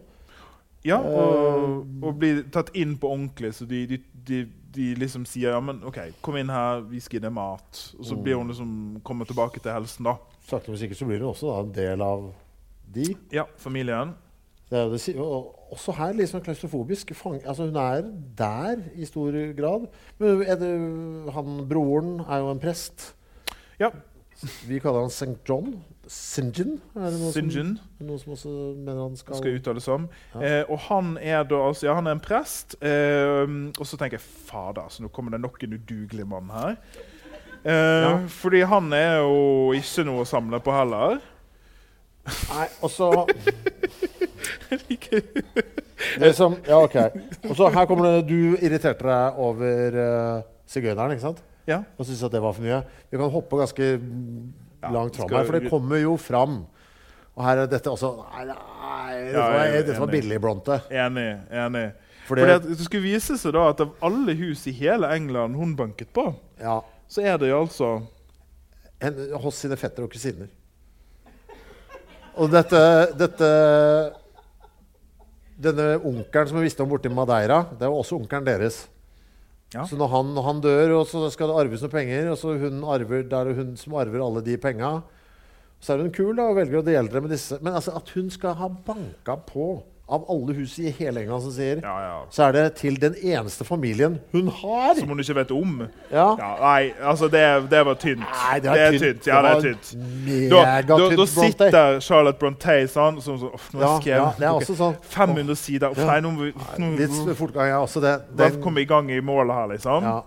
Ja, og, Eh, og blir tatt inn på ordentlig. Så de, de, de, de liksom sier ja, men OK, kom inn her, vi skal gi deg mat. Og så Mm. blir hun liksom kommer tilbake til helsen, da. Sakte, men sikkert så blir hun også da, en del av de. Ja, familien. Det det, og også her liksom klaustrofobisk. Fang, altså hun er der i stor grad. Men det, han, broren er jo en prest. Ja. Vi kaller han St. John. Sinjin. Er det noe Sinjin Som, noe som også mener han skal, skal uttales som. Ja. Eh, og han er da altså, ja, han er en prest. Eh, og så tenker jeg fader, så nå kommer det nok en udugelig mann her. Eh, Fordi han er jo ikke noe å samle på heller. Nei, og så [LAUGHS] som, Ja, OK. Og så her kommer det Du irriterte deg over uh, sigøyneren, ikke sant? Ja. Og syntes at det var for mye. Vi kan hoppe ganske Ja, langt fram her, for det kommer jo fram. Og her er dette også Nei, nei dette, var, dette var enig. billigblonte. Enig. enig. Fordi- Fordi Det skulle vise seg da at av alle hus i hele England hun banket på, Ja. så er det jo altså En, hos sine fettere og kusiner. Og dette, dette Denne onkelen som vi visste om borte i Madeira, det er jo også onkelen deres. Ja. Så når han, når han dør, og så skal det arves noen penger, og så arver, det er det hun som arver alle de penga, så er hun kul da, og velger å dele det med disse. Men altså, at hun skal ha banka på av alle hus i hele England som sier, Ja, ja. så er det til den eneste familien hun har. Som hun ikke vet om. Ja. Nei, altså det, det var tynt. Nei, det det er er tynt. tynt. Ja, det Det er tynt. Da, da, da sitter Charlotte Brontë sånn som så, Nå har Ja, det er også sånn. 500 sider. Uff, nei, nå nå, Litt fortgang, ja. Også det. Da Den, kom vi i gang i målet her, liksom. ja.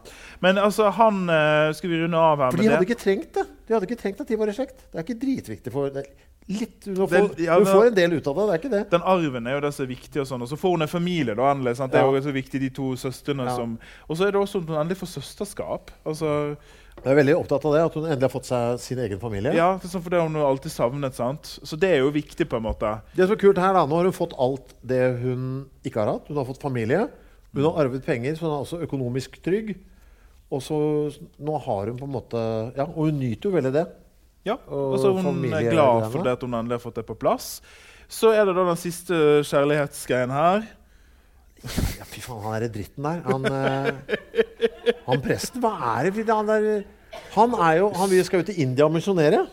Men altså, han eh, Skal vi runde av her For de hadde det? ikke trengt det. De hadde ikke trengt at de var i slekt. Det er ikke dritviktig for det er litt, Du, får, Det- ja, du får en del ut av det. Det er ikke det. Den arven er jo det som er viktig. Og sånn, og så får hun en familie. da, endelig, sant? Det er Ja. jo så viktig, de to søstrene Ja. som Og så er det også at hun endelig får søsterskap. Altså, Jeg er veldig opptatt av det, at hun endelig har fått seg sin egen familie. ja, er sånn for det har hun alltid savnet. sant? Så det er jo viktig, på en måte. Det som er kult her da, Nå har hun fått alt det hun ikke har hatt. Hun har fått familie. Hun har arvet penger, så hun er også økonomisk trygg. Og så nå har hun på en måte Ja, og hun nyter jo veldig det. Ja, Og altså Hun er hun glad for det at hun endelig har fått det på plass. Så er det da den siste kjærlighetsgreien her. Ja, fy faen, han er dritten der. Han, eh, han presten, hva er det han der Han er jo Han skal jo til India og misjonere.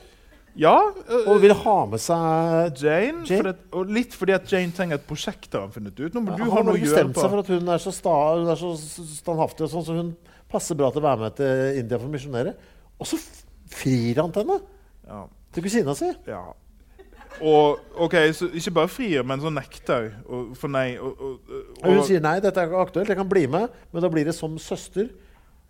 Ja, øh, Og vil ha med seg Jane. Jane? Det, og litt fordi at Jane trenger et prosjekt, har han funnet ut. Nå må du Han ha har noe å gjøre bestemt seg på. for at hun er så, sta, hun er så standhaftig, og sånn, så hun passer bra til å være med til India for å misjonere. Og så frir han til henne! Ja, Til kusina si. ja. Og ok, så ikke bare frier, men så nekter. Og, for nei. Og, og, og, hun sier nei, dette er ikke aktuelt, jeg kan bli med, men da blir det som søster.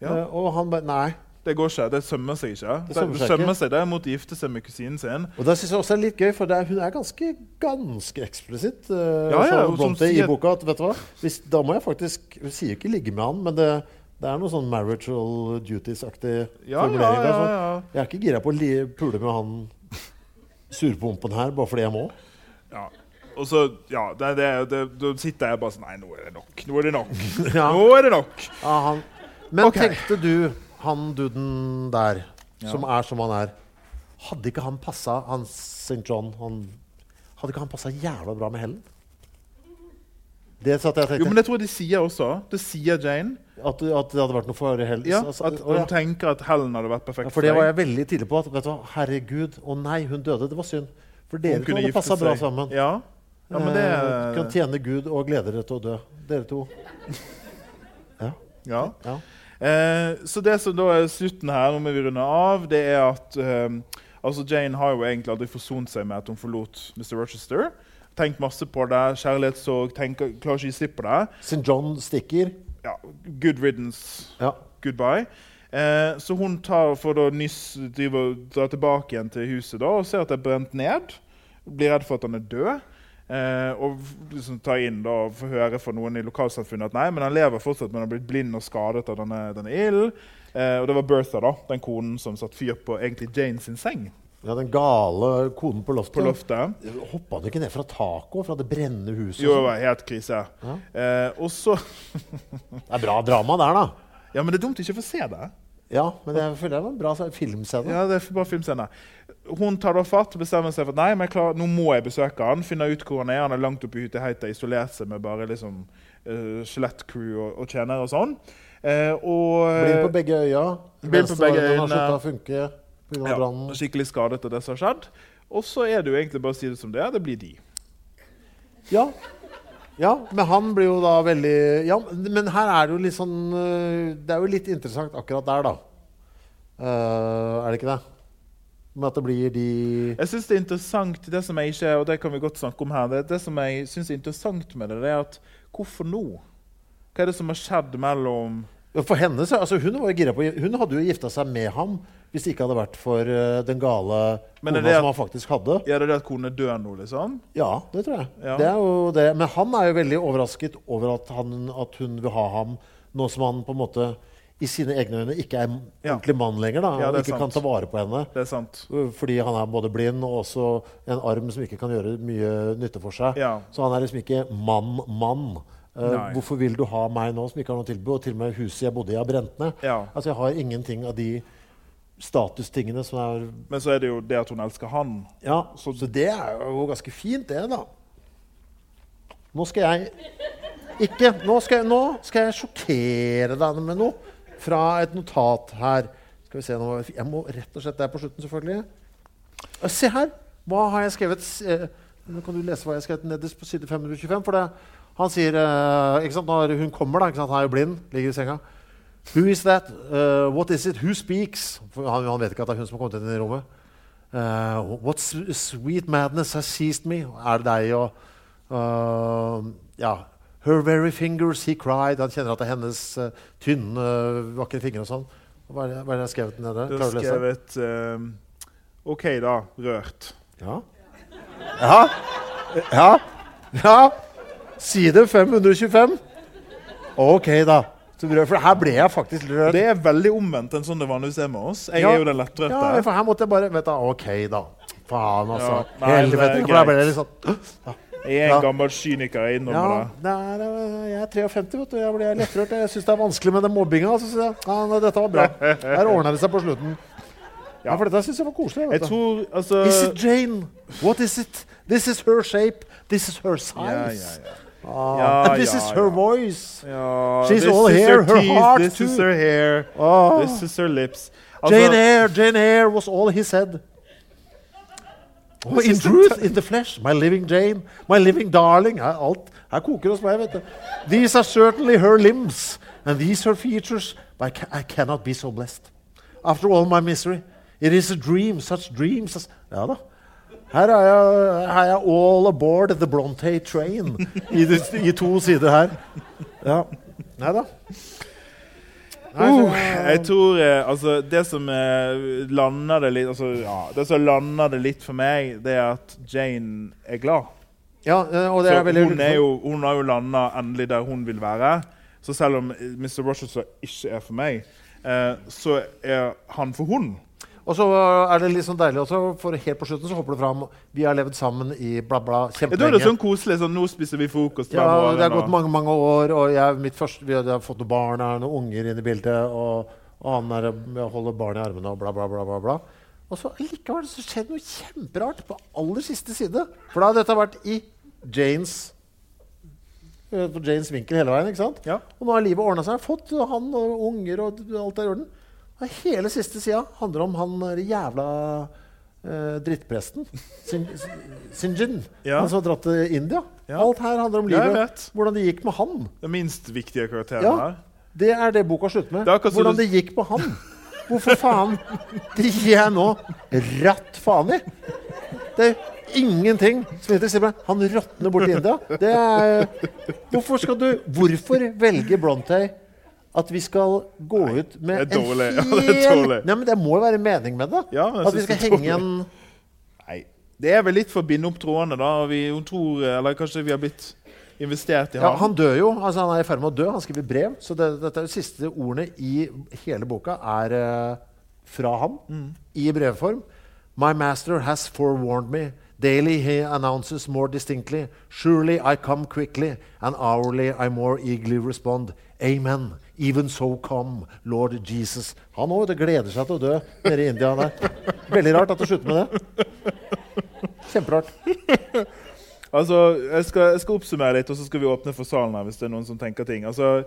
Ja. Eh, og han bare nei. Det går ikke. Det sømmer seg ikke. Det sømmer seg sømmer seg derimot gifte seg med kusinen sin. Og det synes jeg også er litt gøy, for det er, hun er ganske ganske eksplisitt. Uh, Ja, ja, i boka at vet du hva? Hvis, da må jeg faktisk Hun sier ikke 'ligge med han', men det, det er noe sånn marital duties-aktig Ja, formulering. der, ja, ja. Jeg er ikke gira på å pule med han surpompen her bare fordi jeg må. ja. Og så, ja, det, det, det, Da sitter jeg bare sånn Nei, nå er det nok. Nå er det nok. [LAUGHS] Nå er det nok. Ja, han. Men okay. tenkte du, han duden der, som er som han er Hadde ikke han passa han St. John han, Hadde ikke han passa jævla bra med Helen? Det satt jeg og Jo, men det tror jeg de sier også. Det sier Jane. at, at det hadde vært noe for Helen. Ja, altså, At hun ja. tenker at Helen hadde vært perfekt Ja, for det var jeg veldig tidlig på. At, hva, Herregud, å nei, hun døde. Det var synd. For dere to hadde passa bra sammen. Ja, ja men det Eh, kan tjene Gud og glede dere til å dø. Dere to. [LAUGHS] ja. Ja. Eh, så det som da er slutten her, nå må vi runde av, det er at eh, altså Jane har jo egentlig aldri forsont seg med at hun forlot Mr. Rochester. Tenkt masse på det, kjærlighetssorg, klarer ikke å gi slipp på det. St. John stikker. Ja, good riddance. Ja. goodbye. Eh, så hun tar for å nyss drive og dra tilbake igjen til huset da, og ser at det er brent ned. Blir redd for at han er død. Eh, og liksom tar inn da, og får høre fra noen i lokalsamfunnet at nei, men han lever fortsatt, men han har blitt blind og skadet av denne, denne ilden. Eh, og det var Bertha, da, den konen som satte fyr på egentlig Jane sin seng Ja, Den gale konen på loftet. på loftet. Hoppa han ikke ned fra taket fra det brennende huset? Jo, det var helt krise. Ja. Eh, og så [LAUGHS] Det er bra drama der, da. Ja, men det er dumt ikke å få se det. Ja, men jeg føler det var en bra filmscene. Ja, det er bare filmscene. Hun tar da fatt og bestemmer seg for at nei, men klar, nå må jeg besøke han, finne ut hvor han er. Han er langt oppe i hytteheita, isolert seg med bare liksom, uh, skjelettcrew og, og tjenere og sånn. Eh, og, Blind på begge øya. Blind på begge Venstrearmen har øyne. slutta å funke. Ja, brannen. skikkelig skadet av det som har skjedd. Og så er det jo egentlig bare å si det som det er. Det blir de. Ja. ja, men han blir jo da veldig Ja, men her er det jo litt sånn øh, Det er jo litt interessant akkurat der, da. Uh, er det ikke det? Med at det blir de Jeg synes det er interessant, det som jeg ikke, og det kan vi godt snakke om her, det, det som jeg synes er interessant med det, det er at hvorfor nå? Hva er det som har skjedd mellom For henne så, altså hun, var jo gira på, hun hadde jo gifta seg med ham hvis det ikke hadde vært for uh, den gale er kona det som han faktisk hadde. Ja, det er det at kona dør nå, liksom? Ja, det tror jeg. Ja. Det er. Men han er jo veldig overrasket over at, han, at hun vil ha ham nå som han på en måte i sine egne øyne ikke er Ja. ordentlig mann lenger. da, Ja, og ikke sant. kan ta vare på henne. Det er sant. Fordi han er både blind og også en arm som ikke kan gjøre mye nytte for seg. Så han er liksom ikke mann-mann. Nei. hvorfor vil du ha meg nå som ikke har noe tilbud? Og til og med huset jeg bodde i, har brent ned. Ja. Altså, jeg har ingenting av de statustingene som er Men så er det jo det at hun elsker han. Ja, Så- så, det er jo ganske fint, det, da. Nå skal jeg ikke Nå skal jeg, nå skal jeg sjokkere deg med noe fra et notat her. Skal vi se nå, Jeg må rett og slett Det er på slutten, selvfølgelig. Eh, Se her! Hva har jeg skrevet? Eh, Nå kan du lese hva jeg har skrevet nederst på side 525. For det, han sier uh, ikke sant, Når hun kommer, da, ikke sant, han er jo blind, ligger i senga. Who is that? Uh, what is it? Who speaks? Han, han vet ikke at det er hun som har kommet inn i rommet. Uh, what sweet madness has seized me? Er det deg og Ja. Her very fingers he cried. Han kjenner at det er hennes tynne, vakre fingre og sånn. Hva er det, hva er det jeg har skrevet nede? Du har skrevet OK, da. Rørt. Ja. Ja. ja. ja. Side 525. OK, da. For her ble jeg faktisk rørt. Det er veldig omvendt enn sånn det vanligvis er med oss. Jeg Ja. er jo den lettrørte. Ja, for her måtte jeg bare vet du, OK, da. Faen, altså. Ja, nei, Helvete. For da ble det litt sånn. Jeg er en gammel kyniker. Jeg Ja, innrømmer det. det er, øh, jeg er 53, vet du. Jeg ble lettrørt. Jeg syns det er vanskelig med den mobbinga. Så sier jeg, ja, dette var bra. Her ordna det seg på slutten. Ja, for dette syns jeg var koselig. Jeg tror altså Is it Jane? What is it? This is her shape. This is her size. Ah, and this is her voice. She's all here. Her, her teeth, heart This is her hair. Ah. This is her lips. Altså, Jane Eyre, Jane Eyre was all he said. Oh, in truth, in the flesh, my living Jane, my living darling. Her, alt, her koker hos meg, vet du. These are certainly her limbs, and these her features, but I, ca I cannot be so blessed. After all my misery, it is a dream, such dreams as Ja da. Her er jeg, her er jeg all aboard the Bronte train i, de, i to sider her. Ja. Nei da. Uh, jeg tror eh, altså, Det som eh, lander det litt altså, ja, Det som lander det litt for meg, det er at Jane er glad. Ja, eh, og det er veldig hun, er jo, hun har jo landa endelig der hun vil være. Så selv om Mr. Rochester ikke er for meg, eh, så er han for hun. Og så er det litt sånn deilig også, for helt på slutten så hopper det fram Vi har levd sammen i bla, bla kjempelenge. da er det sånn koselig. Sånn, nå spiser vi frokost. Ja, hver morgen, det har gått mange mange år, og jeg, mitt første, vi har, fått noen barn, jeg noen unger inne i bildet, og, og han er, holder barn i armene og bla, bla, bla. bla, bla. Og så likevel så skjedde noe kjemperart på aller siste side. For da har dette vært i Janes eh, på Janes vinkel hele veien. ikke sant? Ja. Og nå har livet ordna seg. Fått han og unger og alt er i orden. Og hele siste sida handler om han jævla eh, drittpresten. Sin, Sinjin. Ja. Han som har dratt til India. Ja. Alt her handler om livet. vet. Hvordan det gikk med han. Den minst viktige karakteren Ja. her. Det er det boka slutter med. Det Hvordan det gikk med han. Hvorfor faen driver jeg nå ratt faen i? Det er ingenting som interesserer meg. Han råtner borti India. Det er, hvorfor skal du Hvorfor velge Bronte at vi skal gå ut med det er dårlig. en [LAUGHS] Ja, det er dårlig. Nei, men Det må jo være mening med det. Ja, at vi skal henge en Nei. Det er vel litt for å binde opp trådene, da. Vi, tror, eller kanskje vi har blitt investert i Ja, han. Han dør jo. altså Han er i ferd med å dø. Han skriver brev. Så det, dette er de siste ordene i hele boka er uh, fra ham Mm. i brevform. My master has forewarned me. Daily he announces more distinctly. Surely I come quickly, and hourly I more eagerly respond. Amen. Even so come, Lord Jesus. Han òg gleder seg til å dø nede i India. Veldig rart at det slutter med det. Kjemperart. Altså, jeg skal, jeg skal oppsummere litt, og så skal vi åpne for salen her hvis det er noen som tenker ting. Altså,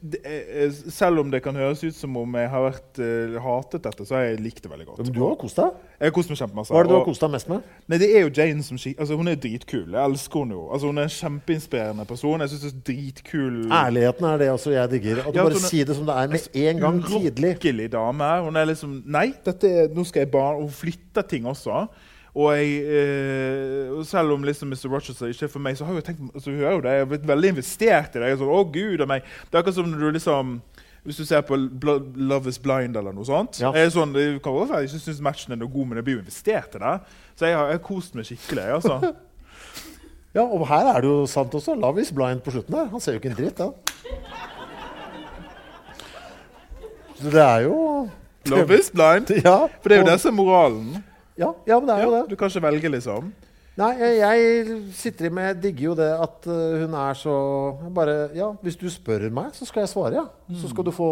det, eh, selv om det kan høres ut som om jeg har vært, uh, hatet dette, så har jeg likt det veldig godt. Men du har kost deg. Jeg har kost meg kjempemasse. Hva er det du har kost deg mest med? Nei, det er jo Jane som altså, Hun er dritkul. Jeg elsker henne jo. Altså, hun er en kjempeinspirerende person. Jeg synes det er dritkul Ærligheten er det altså jeg digger. At du Ja, bare er- sier det som det er med en gang tidlig. Hun Urokkelig dame. Hun er liksom Nei, dette er, nå skal jeg bare Hun flytter ting også. Og jeg, eh, selv om liksom Mr. Rochester ikke er for meg, så har jeg tenkt altså, er jo det, jeg har blitt veldig investert i det. Jeg sånn, å Gud, meg. Det er akkurat som når du liksom hvis du ser på Love is Blind eller noe sånt. Ja. Jeg sånn, kan være jeg ikke syns matchen er noe god, men jeg blir jo investert i det. Så jeg har, jeg har kost meg skikkelig. altså. [LAUGHS] Ja, og her er det jo sant også. Love is blind på slutten der. Han ser jo ikke en dritt, da. Så det er jo Love is blind. [LAUGHS] Ja, For det er jo og- det som er moralen. Ja, ja men det er jo det. du kan ikke velge, liksom. Nei, jeg, jeg sitter i med Jeg digger jo det at uh, hun er så bare Ja, hvis du spør meg, så skal jeg svare, ja. Så skal du få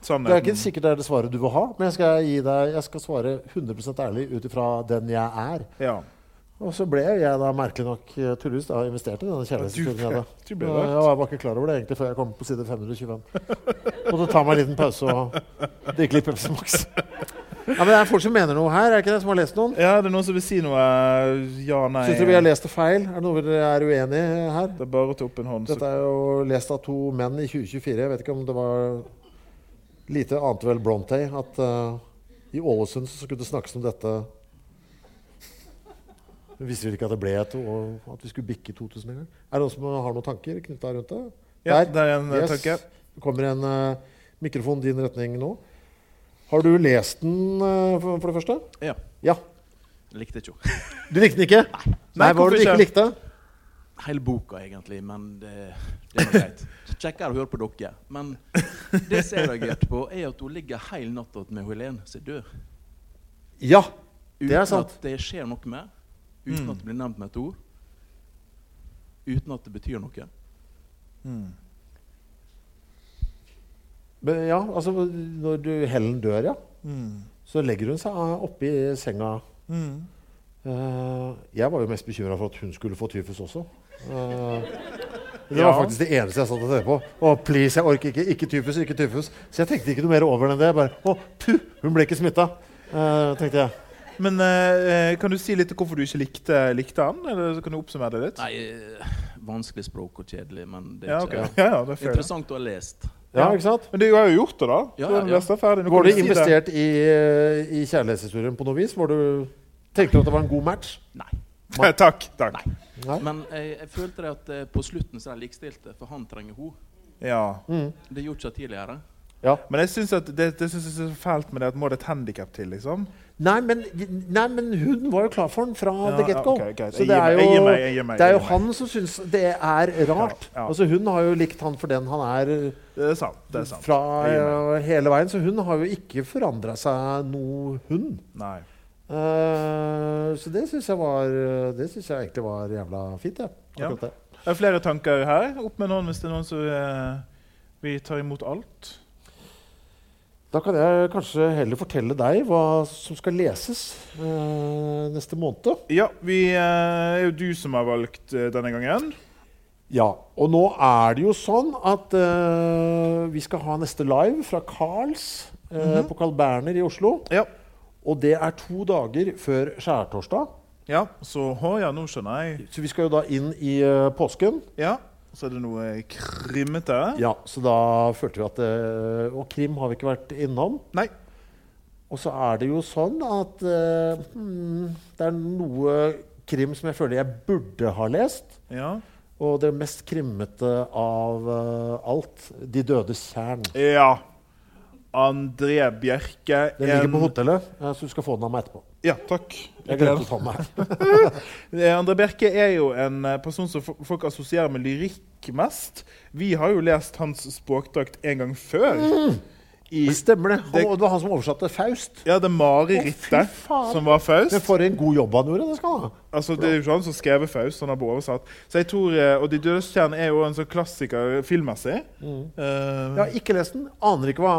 Det er ikke sikkert det er det svaret du vil ha, men jeg skal, deg, jeg skal svare 100 ærlig ut ifra den jeg er. Ja. Og så ble jeg da merkelig nok eh, tydeligvis da investert i denne kjærlighetshistorien. jeg. [LAUGHS] Jeg var ikke klar over det egentlig før jeg kom på side 525. Måtte ta meg en liten pause og drikke litt Pepsi Max. Ja, men Det er folk som mener noe her, er det ikke det? Som har lest noen? Ja, det er noen som vil si noe Ja, nei Syns dere vi har lest det feil? Er det noe dere er uenig i her? Det er bare å ta opp en hånd. Dette er jo lest av to menn i 2024. Jeg vet ikke om det var lite annet vel Brontë at uh, i Ålesund så skulle det snakkes om dette visste vel ikke at det ble et år, at vi skulle bikke 2000 en gang. Er det noen som har noen tanker knytta rundt det? Ja, Der. det er en eh, Yes. tanke. Det kommer en uh, mikrofon din retning nå. Har du lest den, uh, for, for det første? Ja. Ja. Likte ikke henne. Du likte den ikke? Nei, Nei, Hva var det du hvorfor ikke likte? Hele boka, egentlig, men det, det er noe greit. Kjekkere å høre på dere. Men det som jeg reagerte på, er at hun ligger hele natta med Helene som er død. Ja, det er sant. Uten at det skjer noe med. Uten Mm. at det blir nevnt med et ord. Uten at det betyr noe. Mm. Men ja, altså når du, Helen dør, ja, Mm. så legger hun seg oppi senga. Mm. Eh, jeg var jo mest bekymra for at hun skulle få tyfus også. Uh, det var faktisk det eneste jeg satt og tenkte på. Å, please, jeg orker ikke. Ikke tyfus, ikke tyfus. Så jeg tenkte ikke noe mer over det enn det. Bare, å, puh, hun ble ikke smitta, tenkte jeg. Men eh, kan du si litt om hvorfor du ikke likte, likte han? Eller så kan du oppsummere det litt? Nei, eh, vanskelig språk og kjedelig, men det er Ja, ikke ja, [LAUGHS] ja, det er interessant å ha lest. Ja, ikke sant? Men du har jo gjort det, da. Ja, ja, ja. Var du si det. investert i, eh, i kjærlighetshistorien på noe vis? Var du, tenkte du at det var en god match? Nei. [LAUGHS] takk. takk. Nei. Nei? Men jeg, jeg følte det at eh, på slutten så er de likestilte, for han trenger henne. Ja. Mm. Det gjorde ikke jeg tidligere. Ja. Men jeg syns det, det synes jeg er så fælt med det at må det et handikap til, liksom. Nei, men, nei, men hun var jo klar for den fra Ja, the get-go. Okay, okay. Så det er jeg jo, meg, jeg meg, det er jo han som syns det er rart. Ja, ja. Altså Hun har jo likt han for den han er Det er sant. det er sant. fra Jeg eh, hele veien. Så hun har jo ikke forandra seg noe, hun. Nei. Uh, så det syns jeg var Det synes jeg egentlig var jævla fint. Ja. Ja. Det er flere tanker her. Opp med noen hvis det er noen som uh, vil ta imot alt. Da kan jeg kanskje heller fortelle deg hva som skal leses øh, neste måned. Ja, vi øh, er jo du som har valgt øh, denne gangen. Ja, og nå er det jo sånn at vi skal ha neste live fra Carls eh, på Carl Berner i Oslo. Ja. Og det er to dager før skjærtorsdag. Ja, så å, ja, nå skjønner jeg. Så vi skal jo da inn i påsken. Ja, så er det noe krimmete. Ja, Så da følte vi at eh, Og krim har vi ikke vært innom. Nei. Og så er det jo sånn at eh, hmm, det er noe krim som jeg føler jeg burde ha lest. Ja. Og det mest krimmete av eh, alt, De dødes tjern. Ja. André Bjerke. Den ligger en- på hotellet, så du skal få den av meg etterpå. Ja, takk. Jeg glemte å ta den her. [LAUGHS] Eh, André Bjerke er jo en eh, person som folk assosierer med lyrikk mest. Vi har jo lest hans språkdrakt en gang før. I, stemmer det. Det- Han, det var han som oversatte Faust. ja, det marerittet Mari fy som var Faust. Men for en god jobb han gjorde. Det skal han ha. Altså, det er jo ikke han som skrev Faust, han har bare oversatt. Så jeg tror, eh, Og De dødes stjerne er jo en sånn klassiker filmmessig. Mm. Uh, Jeg har ikke lest den. Aner ikke hva,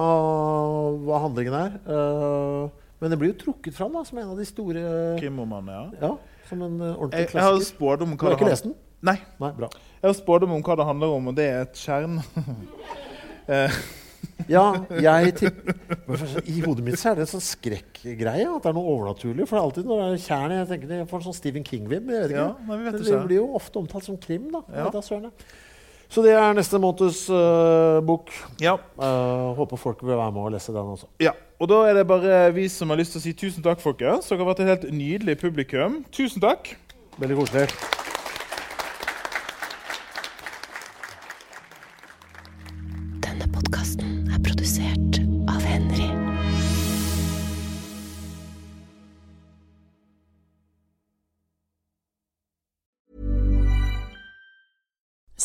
hva handlingen er. Uh, men det blir jo trukket fram da, som en av de store Krimromanene, ja. Ja, som en eh, ordentlig Jeg, jeg har klassiker. spådom om Du har ikke lest den? Nei. Nei, bra. Jeg har spådom om hva det handler om, og det er et tjern. [LAUGHS] Eh, Ja, jeg tipper I hodet mitt så er det en sånn skrekkgreie. At det er noe overnaturlig. For det er alltid når det er tjern jeg tenker det får en sånn Stephen King-vib. jeg. Ja, nei, det, blir jo ofte omtalt som krim. da. Ja. Jeg. Så det er neste måneds uh, bok. ja. Uh, håper folk vil være med og lese den også. ja. Og da er det bare vi som har lyst til å si tusen takk, folkens. Dere har vært et helt nydelig publikum. Tusen takk. Veldig koselig.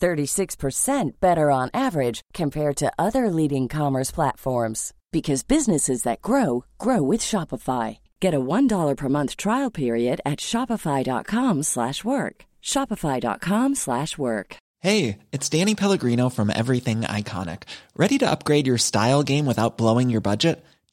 36% better on average compared to other leading commerce platforms because businesses that grow grow with Shopify. Get a $1 per month trial period at shopify.com slash work. shopify.com/work. Hey, it's Danny Pellegrino from Everything Iconic. Ready to upgrade your style game without blowing your budget?